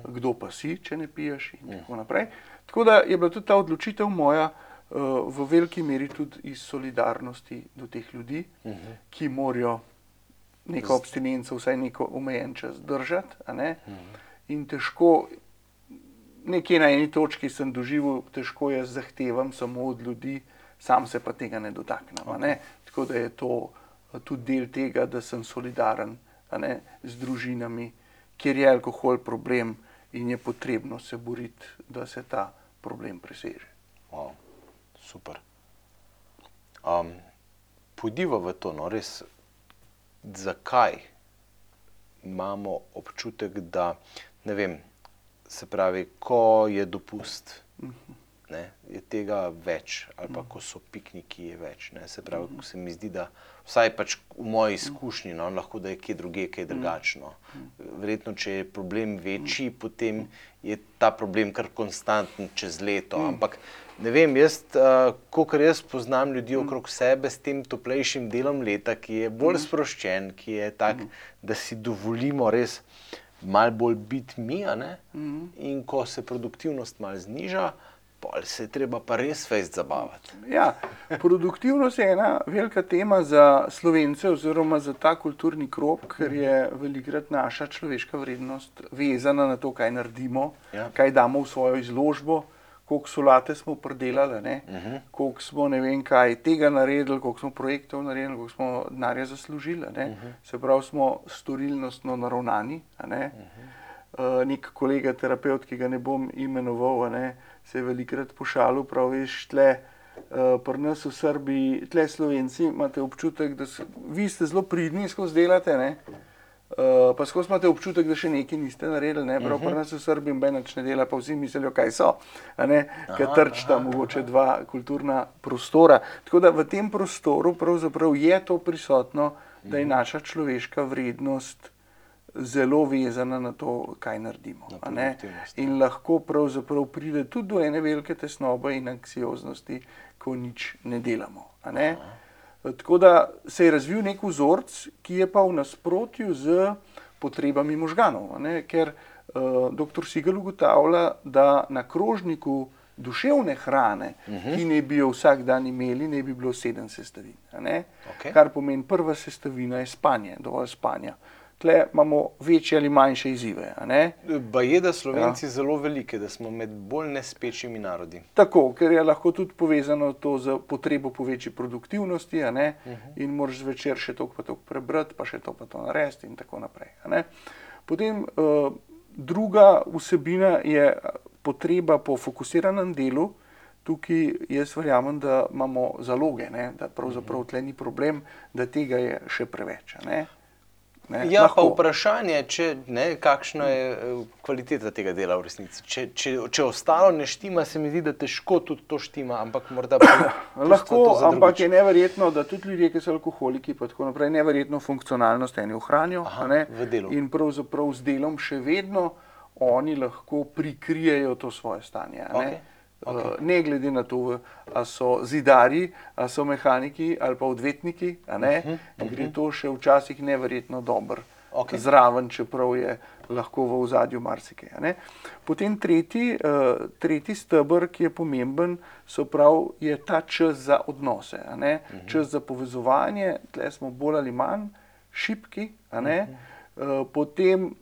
C: kdo pa si, če ne piješ, in tako naprej. Tako da je bila tudi ta odločitev moja v veliki meri tudi iz solidarnosti do teh ljudi, ki morajo neko abstinenco, vsaj neko omejen čas držati. In težko, nekje na eni točki sem doživel, težko jaz zahtevam samo od ljudi, sam se pa tega ne dotaknem. Ne? Tako da je to tudi del tega, da sem solidaren z družinami, kjer je alkohol problem in je potrebno se boriti, da se ta problem preseže.
B: Wow, super. Um, Pojdiva v to, no, res, zakaj imamo občutek, da ne vem, se pravi, ko je dopust, ne, je tega več, ali pa ko so pikniki, je več. Ne, se pravi, se mi zdi, da vsaj pač v moji izkušnji, no, lahko da je kje drugje, kaj drugačno. Verjetno, če je problem večji, potem je ta problem kar konstanten čez leto. Ampak ne vem, jaz, uh, kot jaz poznam ljudi okrog sebe s tem toplejšim delom leta, ki je bolj sproščen, ki je tak, da si dovolimo res malo bolj biti mi, ne? in ko se produktivnost malo zniža, pol se je treba pa res fejst zabavati.
C: Ja, produktivnost je ena velika tema za Slovence oziroma za ta kulturni krog, ker je velikrat naša človeška vrednost vezana na to, kaj naredimo,
B: Ja.
C: kaj damo v svojo izložbo, koliko solate smo predelali, ne? koliko smo ne vem kaj tega naredili, koliko smo projektov naredili, koliko smo denarja zaslužili. Ne? Se pravi, smo storilnostno naravnani. Ne? Uh, nek kolega, terapeut, ki ga ne bom imenoval, ne, se je velikrat pošalil, prav veš, tle. Uh, pri nas v Srbiji, tle Slovenci, imate občutek, da so, vi ste zelo pridni, skozi delate, ne? Uh, pa skozi imate občutek, da še nekaj niste naredili, ne? prav pri nas v Srbiji benač ne dela, pa vsi mislijo, kaj so, ker trčta mogoče dva kulturna prostora. Tako da v tem prostoru pravzaprav je to prisotno, da je naša človeška vrednost zelo vezana na to, kaj naredimo. a ne.
B: produktivnost,
C: In lahko pravzaprav pride tudi do ene velike tesnobe in anksioznosti, ko nič ne delamo. Ne? Tako da se je razvil nek vzorec, ki je pa v nasprotju z potrebami možganov. Ne? Ker uh, dr. Sigel ugotavlja, da na krožniku duševne hrane, uh -huh. ki ne bi jo vsak dan imeli, ne bi bilo sedem sestavin.
B: Okej.
C: Kar pomeni, prva sestavina je spanje, dovolj spanja. Tle imamo večje ali manjše izzive. a ne.
B: Pa je, da Slovenci ja. zelo velike, da smo med bolj nespečimi narodi.
C: Tako, ker je lahko tudi povezano to z potrebo po večji produktivnosti, uh -huh. in moraš zvečer še to pa to prebrati, pa še to pa to narediti, in tako naprej. Potem uh, druga vsebina je potreba po fokusiranem delu. Tukaj jaz verjamem, da imamo zaloge, ne, da pravzaprav tle ni problem, da tega je še preveč. Ne. Ne,
B: Ja,
C: lahko.
B: pa vprašanje, če, ne, kakšna je eh, kvaliteta tega dela v resnici. Če, če, če ostalo ne štima, se mi zdi, da težko tudi to štima, ampak morda [COUGHS]
C: Lahko, ampak je neverjetno, da tudi ljudje, ki so alkoholiki, pa tako naprej, neverjetno funkcionalnost eni ohranijo.
B: Aha,
C: ne,
B: v delu.
C: In pravzaprav z delom še vedno oni lahko prikrijejo to svoje stanje. a
B: Okej.
C: Uh, ne glede na to, ali so zidarji, ali so mehaniki, ali pa odvetniki, ne, gre to še včasih neverjetno dobro
B: Okej.
C: zraven, čeprav je lahko v ozadju marsikaj. Potem tretji, uh, tretji stebr, ki je pomemben, so prav, je ta čas za odnose, a ne. čas za povezovanje, tle smo bolj ali manj šipki, a ne. Uh, potem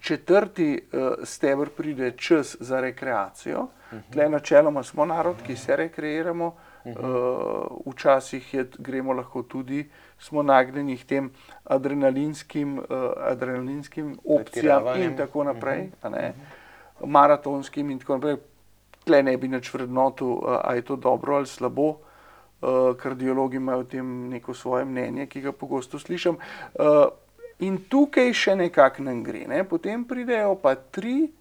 C: četrti uh, stebr pride čas za rekreacijo. Tle načeloma smo narod, ki se rekreiramo, uh, včasih je, gremo lahko tudi, smo nagnjeni k tem adrenalinskim, uh, adrenalinskim opcijam in tako naprej, a ne, maratonskim in tako naprej. Tle ne bi nič vrednotil, ali je to dobro ali slabo. Uh, kardiologi imajo o tem neko svoje mnenje, ki ga pogosto slišim. Uh, in tukaj še nekako nam gre. Ne? Potem pridejo pa tri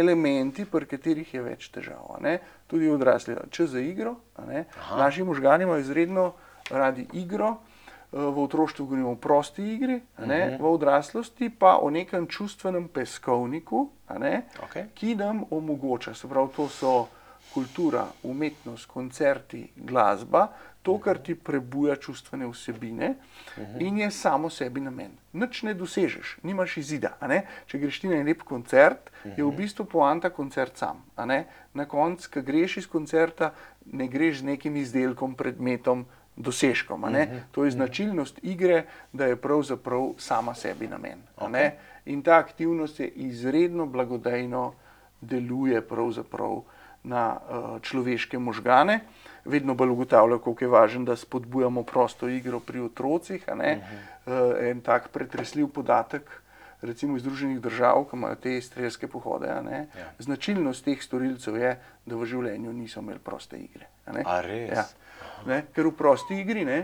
C: elementi, pri katerih je več težav. Ne? Tudi odrasli, čas za igro. Naši možgani imajo izredno radi igro. Uh, V otroštvu govorimo o prosti igri, ne, v odraslosti pa o nekem čustvenem peskovniku, ne,
B: Okej.
C: ki nam omogoča, se pravi, to so kultura, umetnost, koncerti, glasba, to, kar ti prebuja čustvene vsebine in je samo sebi namen. Nič ne dosežeš, nimaš izida. Če greš ti na en lep koncert, je v bistvu poanta koncert sam. Na koncu, ko greš iz koncerta, ne greš z nekim izdelkom, predmetom, dosežkom. a ne. To je značilnost igre, da je pravzaprav sama sebi namen. ne. In ta aktivnost je izredno blagodejno deluje pravzaprav na uh, človeške možgane. Vedno bolj ugotavlja, koliko je važno, da spodbujamo prosto igro pri otrocih. a ne. Uh, en tak pretresljiv podatek, recimo iz Združenih držav, ki imajo te strelske pohode.
B: Ja.
C: Značilnost teh storilcev je, da v življenju niso imeli proste igre. A
B: res?
C: Ja. Ne, ker v prosti igri ne,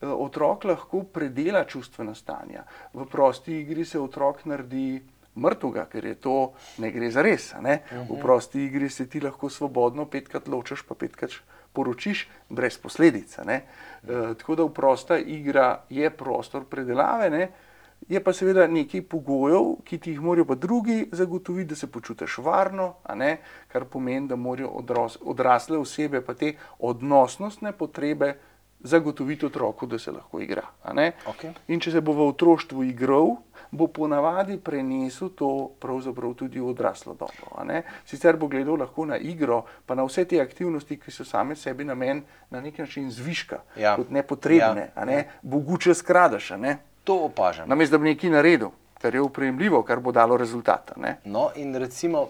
C: eh, otrok lahko predela čustvena stanja. V prosti igri se otrok naredi mrtvega, ker je to ne gre za res. Ne? V prosti igri se ti lahko svobodno petkrat ločiš, pa petkrat poročiš, brez posledic. E, tako da v prosta igra je prostor predelave. Ne? Je pa seveda nekaj pogojev, ki ti jih morajo pa drugi zagotoviti, da se počutiš varno, kar pomeni, da morajo odros, odrasle osebe pa te odnosnostne potrebe zagotoviti otroku, da se lahko igra.
B: Okej.
C: In če se bo v otroštvu igral, bo ponavadi prenesel to pravzaprav tudi v odraslo dobo. Sicer bo gledal lahko na igro, pa na vse te aktivnosti, ki so same sebi namen, na nek način zviška,
B: Ja.
C: kot nepotrebne,
B: Ja.
C: ne. Boguče skradaš, ne.
B: To opažam.
C: Namesto da bi nekaj naredil, kar je uprejemljivo, kar bo dalo rezultata. Ne?
B: No, in recimo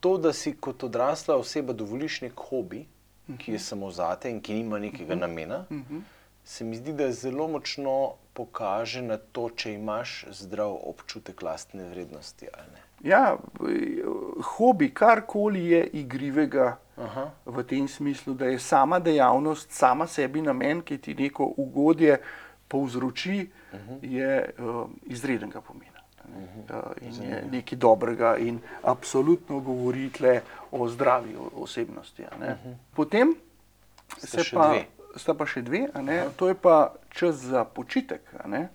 B: to, da si kot odrasla oseba dovoliš nek hobi, ki je samo zate in ki nima nekega namena, se mi zdi, da zelo močno pokaže na to, če imaš zdrav občutek lastne vrednosti ne.
C: Ja, hobi, karkoli je igrivega
B: Aha.
C: v tem smislu, da je sama dejavnost, sama sebi namen, ki ti neko ugodje povzroči, je uh, izrednega pomena. Uh, in je nekaj dobrega, in absolutno govori tle o zdravi o- osebnosti. a ne. Potem
B: Sta
C: se pa,
B: dve.
C: Sta pa še dve, to je pa čas za počitek. a ne.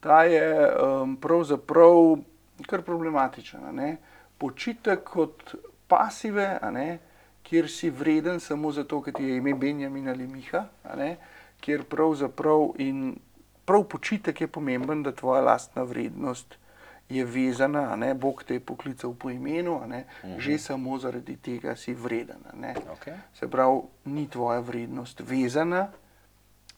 C: Ta je um, pravzaprav kar problematičen. Počitek kot pasive, kjer si vreden samo zato, ker ti je ime Benjamin ali Miha, kjer pravzaprav in prav počitek je pomemben, da tvoja lastna vrednost je vezana, ne, Bog te je poklical po imenu, a ne, že samo zaradi tega si vreden.
B: Okej.
C: Se pravi, ni tvoja vrednost vezana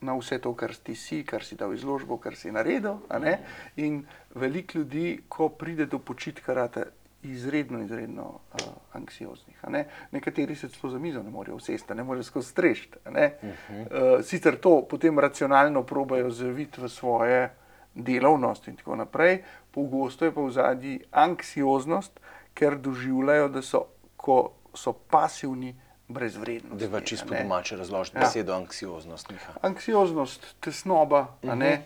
C: na vse to, kar ti si, kar si dal izložbo, kar si naredil. a ne. In veliko ljudi, ko pride do počitka, rata izredno, izredno uh, anksioznih. Ne. Nekateri se celo za mizo ne morejo usesti, ne morejo skozi strešiti. a ne. Uh, sicer to potem racionalno probajo zaviti v svoje delovnost in tako naprej, pogosto je pa v zadnji anksioznost, ker doživljajo, da so, ko so pasivni, brez vrednosti.
B: Da pa čisto domače razložiti
C: Ja.
B: besedo anksioznost. Miha.
C: Anksioznost, tesnoba, uh -huh.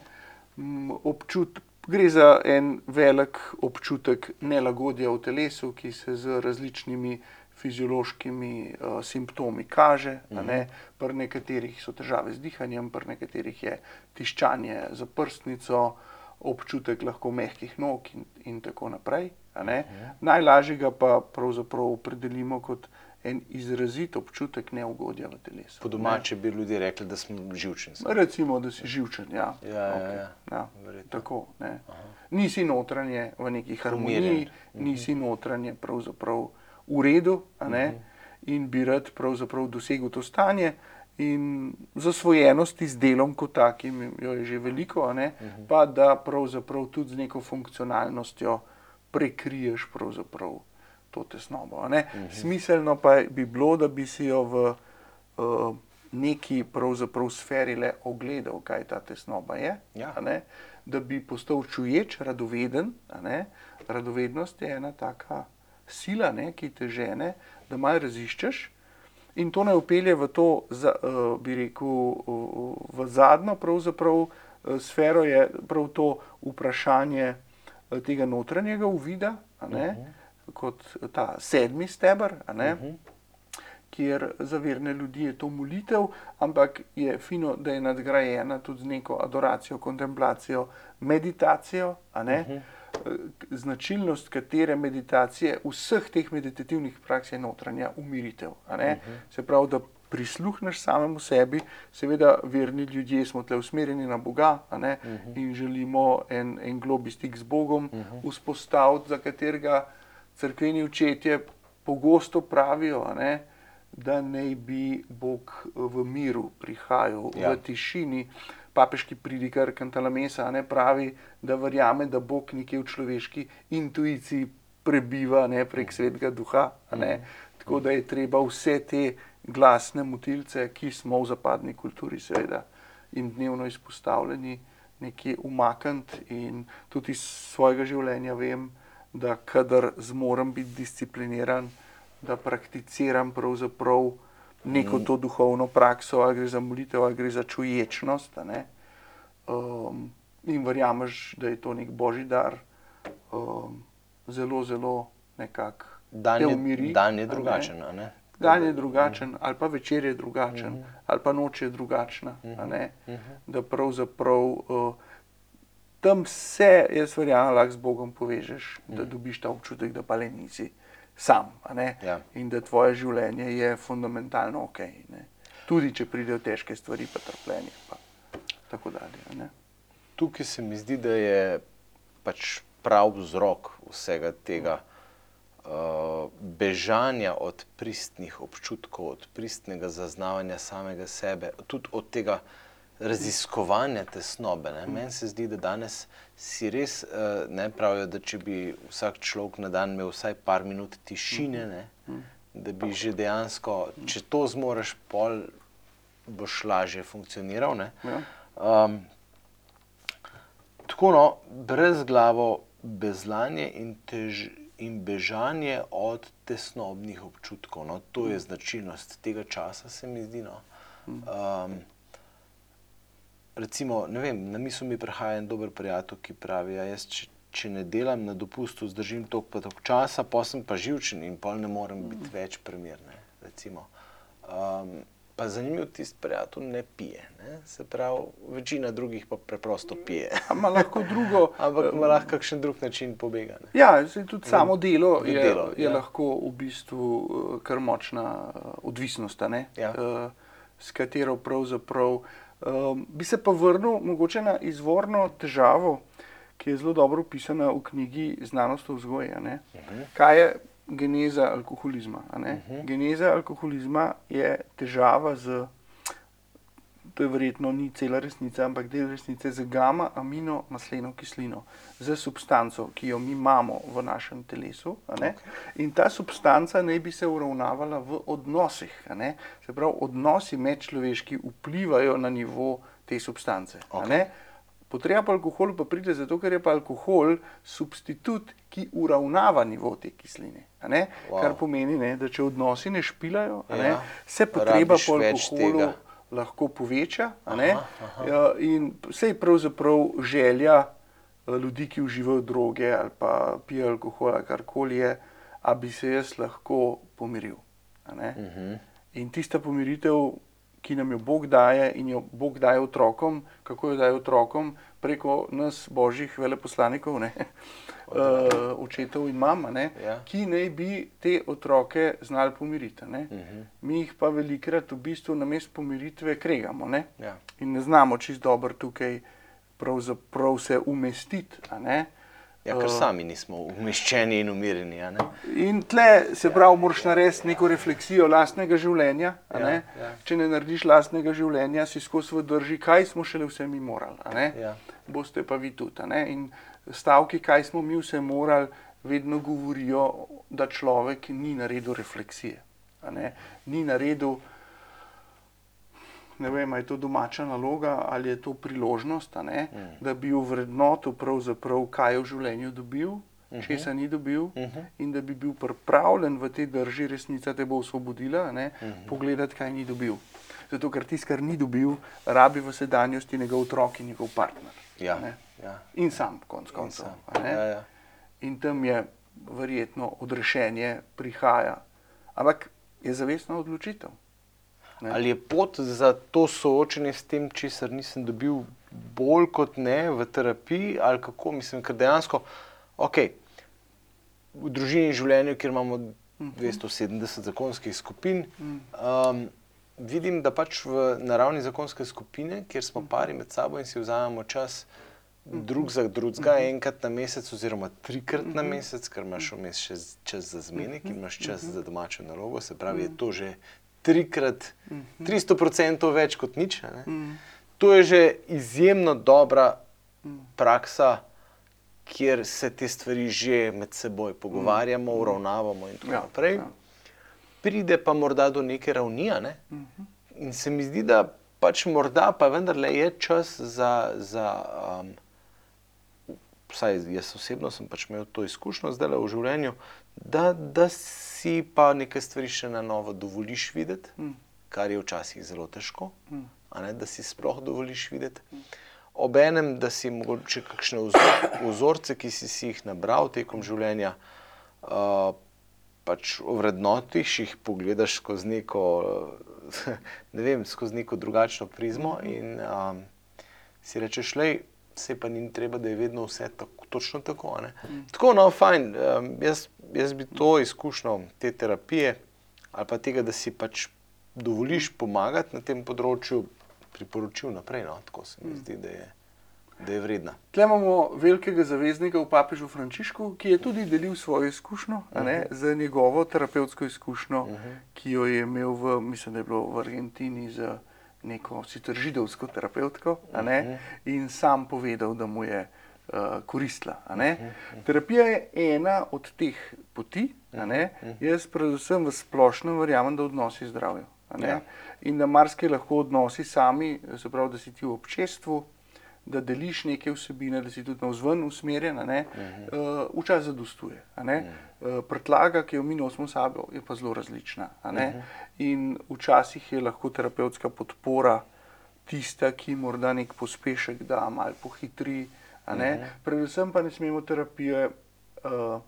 C: m, občut, gre za en velik občutek nelagodja v telesu, ki se z različnimi fiziološkimi uh, simptomi kaže. Uh -huh. Pri nekaterih so težave z dihanjem, pri nekaterih je tiščanje za prstnico, občutek lahko mehkih nog in, in tako naprej. a ne. Najlažje ga pa pravzaprav opredelimo kot en izrazit občutek neugodja v telesu.
B: Po domače bi ljudje rekli, da smo živčni.
C: Recimo, da si živčen. Ja,
B: Ja, ja,
C: Okej,
B: ja.
C: ja.
B: Verjetno.
C: Tako, ne. Nisi notranje v neki harmoniji,
B: Umirjen.
C: nisi notranje pravzaprav v redu, ne, in bi rad pravzaprav dosegel to stanje. in zasvojenosti z delom kot takim, jo je že veliko, uh -huh. pa da pravzaprav tudi z neko funkcionalnostjo prekriješ to tesnobo. Uh -huh. Smiselno pa bi bilo, da bi si jo v uh, neki pravzaprav sferi le ogledal, kaj ta tesnoba je.
B: Ja.
C: Da bi postal čuječ, radoveden. Radovednost je ena taka sila, ne, ki te žene, da malo raziščeš. In to ne upelje v to, za, uh, bi rekel, v zadnjo pravzaprav uh, sfero, je prav to vprašanje uh, tega notranjega uvida, uh -huh. kot ta sedmi stebr, uh -huh. kjer za verne ljudi je to molitev, ampak je fino, da je nadgrajena tudi z neko adoracijo, kontemplacijo, meditacijo. Uh -huh značilnost katere meditacije, vseh teh meditativnih praks je notranja umiritev. Uh -huh. Se pravi, da prisluhneš samemu sebi, seveda, verni ljudje smo tle usmerjeni na Boga uh -huh. in želimo en, en globi stik z Bogom uh -huh. vzpostaviti, za katerega crkveni učetje pogosto pravijo. Da naj bi Bog v miru prihajal, ja. v tišini, uh, papeški pridikar Kantalamesa ne, pravi, da verjame, da Bog nekje v človeški intuiciji prebiva ne, prek svetega duha. Ne. Tako da je treba vse te glasne motilce, ki smo v zapadni kulturi, seveda, in dnevno izpostavljeni, nekje umakniti. In tudi iz svojega življenja vem, da kadar zmorem biti discipliniran, da prakticiram pravzaprav neko to duhovno prakso, ali gre za molitev, ali gre za čuječnost. Um, in verjameš, da je to nek božji dar, um, zelo, zelo nekako.
B: Dan, dan je drugačen. Ne? Ne?
C: Dan je drugačen, mm. ali pa večer je drugačen, mm. ali pa noč je drugačna. Mm. Mm. Da pravzaprav uh, tam se, jaz verjamem, lahko z Bogom povežeš, mm. da dobiš ta občutek, da pa le nisi sam.
B: Ja.
C: In da tvoje življenje je fundamentalno ok. Ne? Tudi če pridejo težke stvari, pa trpljenje. Pa tako dalje.
B: Tukaj se mi zdi, da je pač prav vzrok vsega tega. Uh, bežanja od pristnih občutkov, od pristnega zaznavanja samega sebe, tudi od tega raziskovanja tesnobe. Ne? Meni se zdi, da danes si res uh, ne pravijo, da če bi vsak človek na dan imel vsaj par minut tišine, ne? da bi že dejansko, če to zmoriš, pol boš lažje funkcioniral. Um, tako no, brez glavo, bezlanje in, tež, in bežanje od tesnobnih občutkov. No? To je značilnost tega časa, se mi zdi. No? Um, recimo, vem, na misli mi prihaja en dober prijatelj, ki pravi, ja, jaz, če, če ne delam na dopustu, zdržim toliko pa toliko časa, pa sem pa živčen in pol ne morem biti mm. več primerne. Um, pa zanimivo, tisti prijatelj ne pije. Ne? Se pravi, večina drugih pa preprosto pije.
C: Ampak lahko drugo. [LAUGHS]
B: Ampak ima lahko kakšen drug način pobega. Ne?
C: Ja, tudi samo delo je, delo, je ja. lahko v bistvu uh, kar močna uh, odvisnost,
B: ja.
C: uh, s katero pravzaprav. Um, bi se pa vrnil mogoče na izvorno težavo, ki je zelo dobro opisana v knjigi Znanost o vzgoji. Uh mhm. -huh. Kaj je geneza alkoholizma? Uh mhm. -huh. Geneza alkoholizma je težava z to je verjetno ni cela resnica, ampak del resnice z gama amino masleno kislino, z substanco, ki jo mi imamo v našem telesu. Okay. In ta substanca naj bi se uravnavala v odnosih. Se pravi, odnosi medčloveški vplivajo na nivo te substance. Okay. Potreba po alkoholu pa pride zato, ker je pa alkohol substitut, ki uravnava nivo te kisline. Wow. Kar pomeni, ne, da če odnosi ne špilajo, ja. ne, se potreba po alkoholu lahko poveča. Aha, aha. Ja, in vse je pravzaprav želja eh, ljudi, ki uživajo droge ali pa pijejo alkohol, karkoli je, da bi se jaz lahko pomiril. Uh mhm. -huh. In tista pomiritev, ki nam jo Bog daje in jo Bog daje otrokom, kako jo daje otrokom, preko nas, božjih veleposlanikov, ne, uh, očetov in mama, ne, ja. ki naj bi te otroke znali pomiriti. Ne. Uh mhm. -huh. Mi jih pa velikrat v bistvu na mestu pomiritve kregamo ne,
B: ja.
C: in ne znamo čist dobro tukaj pravzaprav se umestiti.
B: Ja, ker sami nismo umeščeni in umirjeni.
C: In tle se pravi, moraš narediti neko refleksijo lastnega življenja.
B: Ja,
C: ne.
B: ja.
C: Če ne narediš lastnega življenja, si skozi v drži, kaj smo šele vse mi morali.
B: Ja.
C: Boste pa vi tudi. In stavki, kaj smo mi vse morali, vedno govorijo, da človek ni naredil refleksije. Ni naredil, ne vem, ali je to domača naloga ali je to priložnost, ne, da bi uvrednotil pravzaprav, kaj je v življenju dobil, česa ni dobil in da bi bil pripravljen v tej drži, resnica te bo osvobodila, ne, pogledati, kaj ni dobil. Zato, ker tisto, kar ni dobil, rabi v sedanjosti njegov otrok in njegov partner.
B: Ja,
C: ne.
B: ja.
C: In sam, konc koncev. ne.
B: Ja, ja.
C: In tam je verjetno odrešenje prihaja. Ampak je zavestna odločitev. Ne.
B: Ali je pot za to soočenje s tem, česar nisem dobil, bolj kot ne v terapiji, ali kako? Mislim, ker dejansko, ok, v družini in življenju, kjer imamo 270 zakonskih skupin, um, vidim, da pač v naravni zakonske skupine, kjer smo pari med sabo in si vzamemo čas. Drug za drugega, enkrat na mesec, oziroma trikrat na mesec, ker imaš vmes še čas za zmenek in imaš čas za domačo nalogo, se pravi, je to že trikrat, 300% več kot nič. ne. To je že izjemno dobra praksa, kjer se te stvari že med seboj pogovarjamo, uravnavamo in tako
C: Ja,
B: naprej.
C: ja.
B: Pride pa morda do neke ravni, ne? in se mi zdi, da pač morda pa vendarle je čas za. za um, Vsaj jaz osebno sem pač imel to izkušnjo zdaj v življenju, da, da si pa nekaj stvari še na novo dovoliš videti, mm. kar je včasih zelo težko, mm. ne, da si sploh dovoliš videti. Obenem, da si mogoče kakšne vzor, vzorce, ki si, si jih nabral tekom življenja, uh, pač ovrednotiš, jih pogledaš skozi neko, [LAUGHS] ne vem, skozi neko drugačno prizmo in um, si rečeš, le, se pa ni treba, da je vedno vse tako, točno tako. ne. Tako, no, fajn. Um, jaz, jaz bi to izkušnjo te terapije ali pa tega, da si pač dovoliš pomagati na tem področju, priporočil naprej. No. Tako se mi zdi, da je, da je vredna.
C: Tle imamo velikega zaveznika v papežu Frančišku, ki je tudi delil svojo izkušnjo, uh -huh. z njegovo terapevtsko izkušnjo, uh -huh. ki jo je imel v, mislim, da je bilo v Argentini z neko sicer židovsko terapevtko, uh -huh. in sam povedal, da mu je uh, koristila. a ne. Terapija je ena od teh poti. ne. Jaz, predvsem v splošnem, verjamem, da odnosi zdravijo.
B: Ja.
C: In da marsikaj lahko odnosi sami, se pravi, da si ti v občestvu, da deliš neke vsebine, da si tudi navzven usmerjen, a ne, uh, včasih zadostuje. ne. Uh, Prtlaga, ki jo mi nosimo s sabo, je pa zelo različna. a ne. In včasih je lahko terapevtska podpora tista, ki morda nek pospešek da, malo pohitri. a ne. Predvsem pa ne smemo terapije, uh,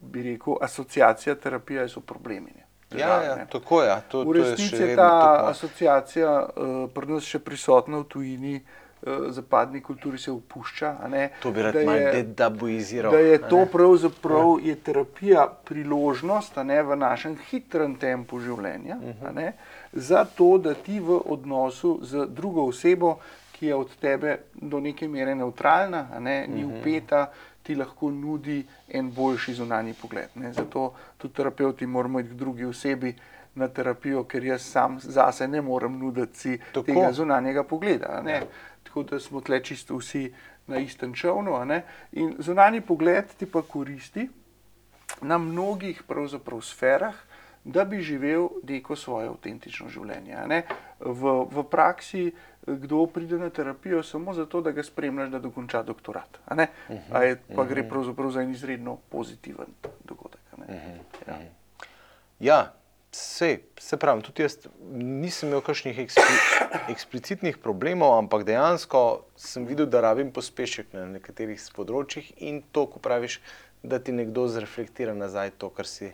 C: bi rekel, asociacija terapije so problemi. ne.
B: Ja,
C: Težave,
B: ja,
C: ne.
B: tako je. To,
C: V
B: je
C: resnici je
B: vedno
C: ta
B: tako.
C: asociacija uh, pri nas še prisotna v tujini, uh, zapadni kulturi se opušča.
B: To bi rad
C: da
B: malo
C: je-
B: dedabuiziral.
C: Da je to pravzaprav je terapija priložnost ne, v našem hitrem tempu življenja, a ne, za to, da ti v odnosu z drugo osebo, ki je od tebe do neke mere neutralna, ne, ni upeta, ti lahko nudi en boljši zunanji pogled. Ne. Zato tudi terapeuti moramo iti k drugi osebi na terapijo, ker jaz sam zase ne morem nuditi si
B: Tako.
C: tega zunanjega pogleda. Ne. Tako da smo tle čisto vsi na istem čovnu. In zunanji pogled ti pa koristi na mnogih sferah, da bi živel neko svoje avtentično življenje. V, v praksi kdo pride na terapijo samo zato, da ga spremljaš, da dokonča doktorat. a ne. A je, pa gre pravzaprav za en izredno pozitiven dogodek. a ne. Ja.
B: Ja, se, se pravi, tudi jaz nisem imel kakšnih ekspli, eksplicitnih problemov, ampak dejansko sem videl, da rabim pospešek na nekaterih področjih in to, ko praviš, da ti nekdo zreflektira nazaj to, kar si,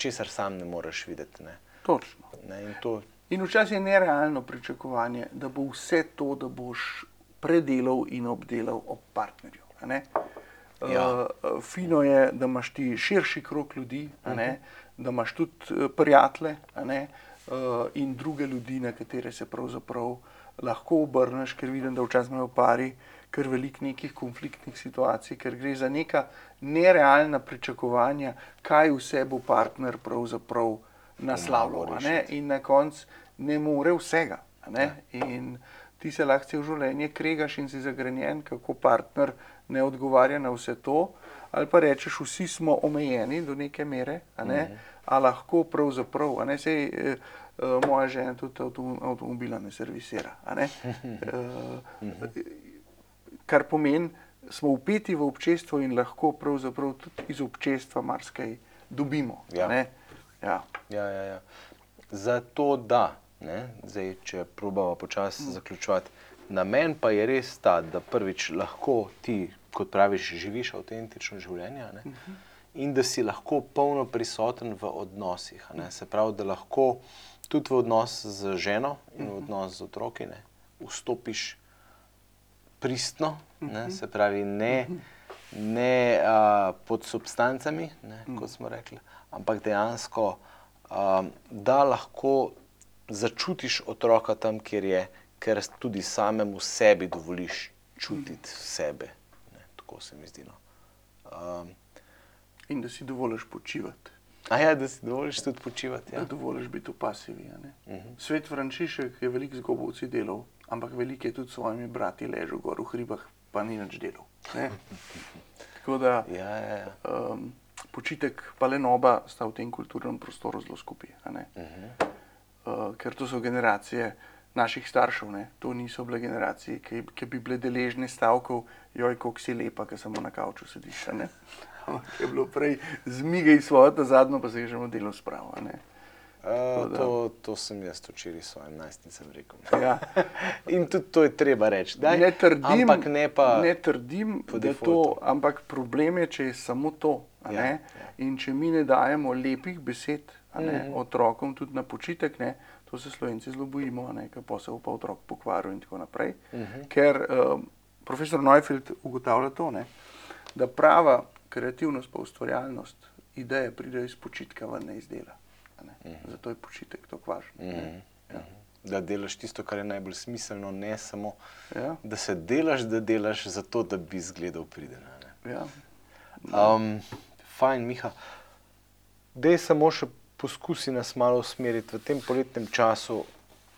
B: česar sam ne moreš videti. Ne.
C: Točno.
B: Ne, in to,
C: In včasih je nerealno pričakovanje, da bo vse to, da boš predelal in obdelal ob partnerju.
B: Ja.
C: Uh, fino je, da imaš ti širši krok ljudi, a ne, da imaš tudi eh, prijatelje uh, in druge ljudi, na katere se pravzaprav uh, lahko obrneš, ker vidim, da včasih imajo pari kar veliko nekih konfliktnih situacij, ker gre za neka nerealna pričakovanja, kaj vse bo partner pravzaprav naslavljal. In na koncu ne more vsega. ne. In ti se lahko cel življenje kregaš in si zagrenjen, kako partner ne odgovarja na vse to. Ali pa rečeš, vsi smo omejeni do neke mere, a ne, a lahko pravzaprav, a ne sej. eh, eh, Moja žena tudi avtom- avtomobila ne servisira. a Ne? [LAUGHS] Eh, Kar pomeni, smo upeti v občestvo in lahko pravzaprav tudi iz občestva marsikaj dobimo.
B: Ja.
C: ne. Ja.
B: Ja, ja, ja. Zato da, ne, zdaj, če probava počasi
C: Mm.
B: zaključovati, namen pa je res ta, da prvič lahko ti, kot praviš, živiš avtentično življenje ne,
C: Mhm.
B: in da si lahko polno prisoten v odnosih. se pravi, da lahko tudi v odnos z ženo in
C: Mhm.
B: v odnos z otroki ne, vstopiš pristno, ne,
C: Mhm.
B: se pravi, ne, ne a, pod substancami, ne,
C: Mhm.
B: kot smo rekli, ampak dejansko, a, da lahko začutiš otroka tam, kjer je, ker tudi samemu sebi dovoliš čutiti sebe. Ne, tako se mi zdi. No. Um,
C: In da si dovoliš počivati.
B: a ja, da si dovoliš tudi počivati.
C: Ja. Da dovoliš biti v pasivi. ne.
B: Mhm.
C: Svet Frančišek je veliko z gobovci delal, ampak veliko je tudi s svojimi brati ležal gor v hribah, pa ni nič delal. ne. [LAUGHS] Tako da
B: Ja, ja, ja.
C: um, počitek pa le noba sta v tem kulturnem prostoru zelo skupaj. a ne. Uh, ker to so generacije naših staršev, ne? to niso bile generacije, ki, ki bi bile deležne stavkov, joj, kako si lepa, ki samo na kavču sediš. [LAUGHS] Ampak je bilo prej zmigaj svojo, ta zadnjo pa se je že modelo spravo.
B: Uh, to, to sem jaz včeraj svojim najstnicam rekel. [LAUGHS]
C: Ja.
B: In tudi to je treba reči. Daj,
C: Ne trdim,
B: ampak ne pa.
C: ne trdim da to,
B: defaultu.
C: ampak problem je, če je samo to.
B: Ja, ja.
C: In če mi ne dajemo lepih besed ne,
B: Mhm.
C: otrokom tudi na počitek, ne, to se slovenci zelo bojimo, ker se bo pa otrok pokvaril in tako naprej.
B: Mhm.
C: Ker um, profesor Neufeld ugotavlja to, ne, da prava kreativnost pa ustvarjalnost, ideje pridejo iz počitka, ne iz dela. Ne.
B: Mhm.
C: Zato je počitek tako važen. ne. Ja.
B: Da delaš tisto, kar je najbolj smiselno, ne samo,
C: Ja.
B: da se delaš, da delaš zato, da bi izgledal priden. ne.
C: Ja.
B: Um, fajn, Miha. Dej samo še poskusi nas malo usmeriti v tem poletnem času,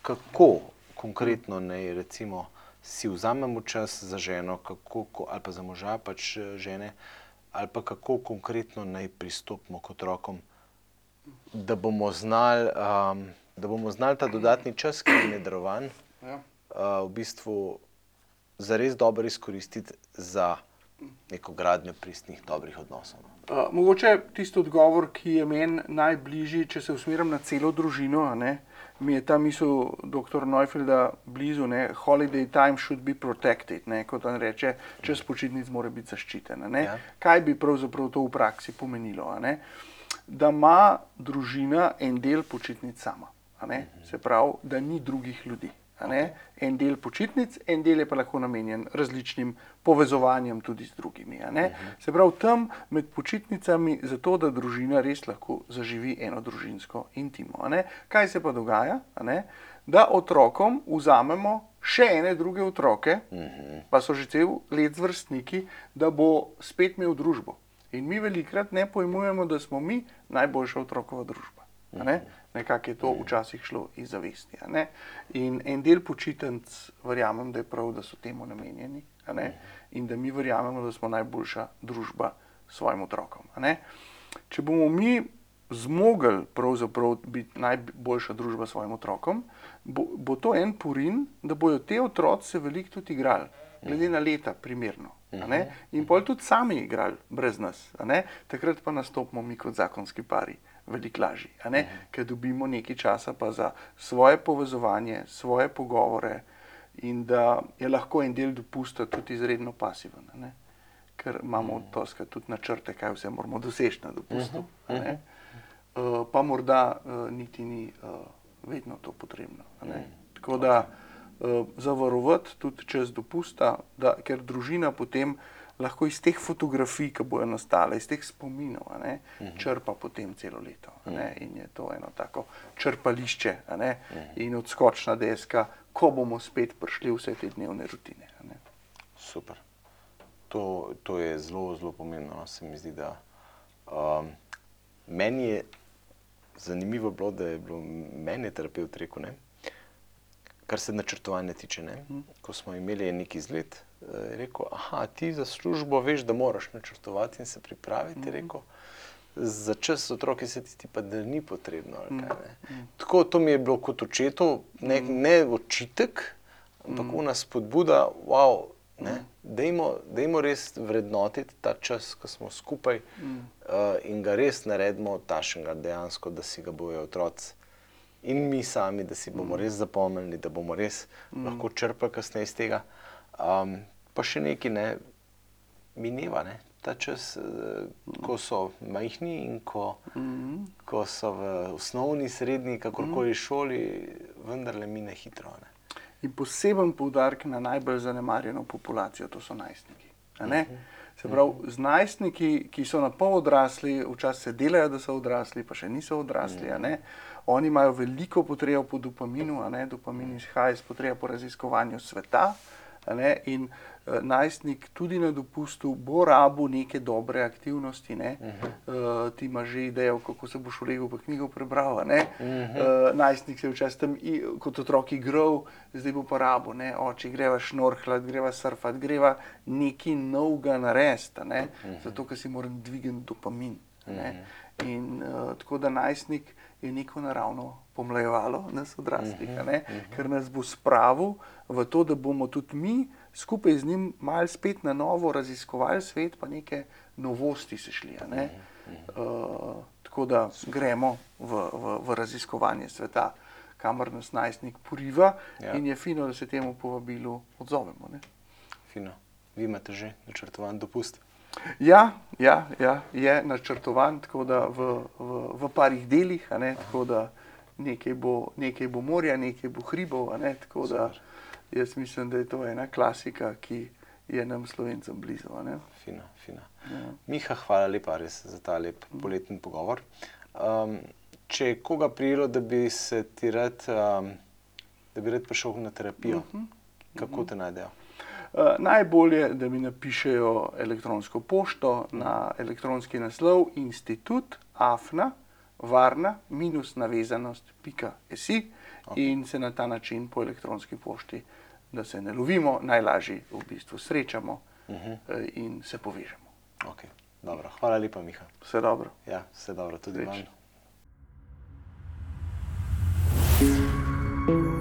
B: kako konkretno naj recimo si vzamemo čas za ženo, kako, ko- ali pa za moža, pač eh, žene, ali pa kako konkretno naj pristopimo k otrokom, da bomo znali, um, da bomo znali ta dodatni čas, ki je darovan,
C: Ja.
B: uh, v bistvu zares dobro izkoristiti za neko gradnjo pristnih, dobrih odnosov. no.
C: Uh, mogoče tisti odgovor, ki je meni najbližji, če se usmerim na celo družino, ne, mi je ta misel dr. Neufelda blizu, ne, holiday time should be protected, ne, kot on reče, čas počitnic mora biti zaščiten. a ne.
B: Ja.
C: Kaj bi pravzaprav to v praksi pomenilo? ne? Da ima družina en del počitnic sama, ne. se pravi, da ni drugih ljudi. En del počitnic, en del je pa lahko namenjen različnim povezovanjem tudi z drugimi. ne. Se pravi, tam med počitnicami, zato da družina res lahko zaživi eno družinsko intimo. Kaj se pa dogaja? Da otrokom vzamemo še ene druge otroke, pa so že cel let vrstniki, da bo spet imel družbo. In mi velikrat ne pojmujemo, da smo mi najboljša otrokova družba. Ne? Nekako je to včasih šlo iz zavesti. In en del počitnic, verjamem, da je prav, da so temu namenjeni ne. in da mi verjamemo, da smo najboljša družba svojim otrokom. Če bomo mi zmogli biti najboljša družba svojim otrokom, bo, bo to en purin, da bodo te otroci se veliko tudi igrali, glede na leta, primerno. In pol tudi sami igrali, brez nas. Takrat pa nastopimo mi kot zakonski pari. Veliko lažje, ne? ker dobimo nekaj časa pa za svoje povezovanje, svoje pogovore, in da je lahko en del dopusta tudi izredno pasiven. ne. Ker imamo toska tudi načrte, kaj vse moramo doseči na dopustu. a ne. Uh, pa morda uh, niti ni uh, vedno to potrebno. a ne. Tako da uh, zavarovati tudi čez dopusta, da, ker družina potem lahko iz teh fotografij, ki bojo nastale, iz teh spominov, ne, črpa potem celo leto. a Ne, in je to eno tako črpališče ne, in odskočna deska, ko bomo spet prišli vse te dnevne rutine. ne.
B: Super. To, to je zelo, zelo pomembno. no, Se mi zdi, da um, meni je zanimivo bilo, da je bilo meni terapevt rekel, ne, kar se načrtovanja tiče. Ne, ko smo imeli neki izlet, eh, je rekel, aha, ti za službo veš, da moraš načrtovati in se pripraviti. je Rekel, za čas otroke se ti pa da ni potrebno. Kaj, ne. Tako to mi je bilo kot očetu, ne, ne očitek, ampak una spodbuda, wow, ne, dajmo, dajmo res vrednotiti ta čas, ko smo skupaj uh, in ga res naredimo tašnega dejansko, da si ga bojo otroci in mi sami, da si bomo res zapomnili, da bomo res lahko črpali kasneje iz tega. Um, pa še nekaj, ne, mineva ne, ta čas, eh, ko so majhni in ko, ko so v osnovni, srednji, kakorkoli šoli, vendarle mine hitro. Ne.
C: In poseben poudarek na najbolj zanemarjeno populacijo, to so najstniki. ne. Se pravi, z najstniki, ki so na pol odrasli, včasih se delajo, da so odrasli, pa še niso odrasli. a ne. Oni imajo veliko potrebo po dopaminu, a ne. dopamin izhaja iz potrebe po raziskovanju sveta. Ne, in uh, najstnik tudi na dopustu bo rabu neke dobre aktivnosti. Ne? Uh, ti imaš že idejo, kako se boš v Lego pa knjigo prebral. a ne. Uh, najstnik se je včasih tam i, kot otrok igral, zdaj bo pa rabo, ne? oči greva šnorhlat, greva surfat, greva nekaj novega narediti, a ne? zato ker si moram dvigniti dopamin. a Ne? In uh, tako da najstnik je neko naravno pomlajevalo nas odraslih, a ne, ker nas bo spravil v to, da bomo tudi mi skupaj z njim mal spet na novo raziskovali svet, pa neke novosti se šli. a ne. Uh, tako da gremo v, v, v raziskovanje sveta, kamor nas najstnik poriva
B: Ja.
C: in je fino, da se temu povabilu odzovemo. Ne.
B: Fino. Vi imate že načrtovan dopust.
C: Ja, ja, ja, je načrtovan tako da v, v, v parih delih, ne, tako da nekaj bo, nekaj bo morja, nekaj bo hribov. Ne, tako da jaz mislim, da je to ena klasika, ki je nam slovencem blizu. a Ne.
B: Fino, fino. Miha, hvala lepa res za ta lep poletni pogovor. Um, če je koga prijelo, da bi se ti rad, um, da bi rad prišel na terapijo, kako te najdejo?
C: Eh, najbolje, da mi napišejo elektronsko pošto na elektronski naslov institut afna varna minus navezanost pika esi okay. in se na ta način po elektronski pošti, da se ne lovimo, najlažje v bistvu srečamo uh -huh. in se povežemo.
B: Okay. Dobro, hvala lepa, Miha.
C: Vse dobro.
B: Ja, vse dobro, tudi vam. Thank you.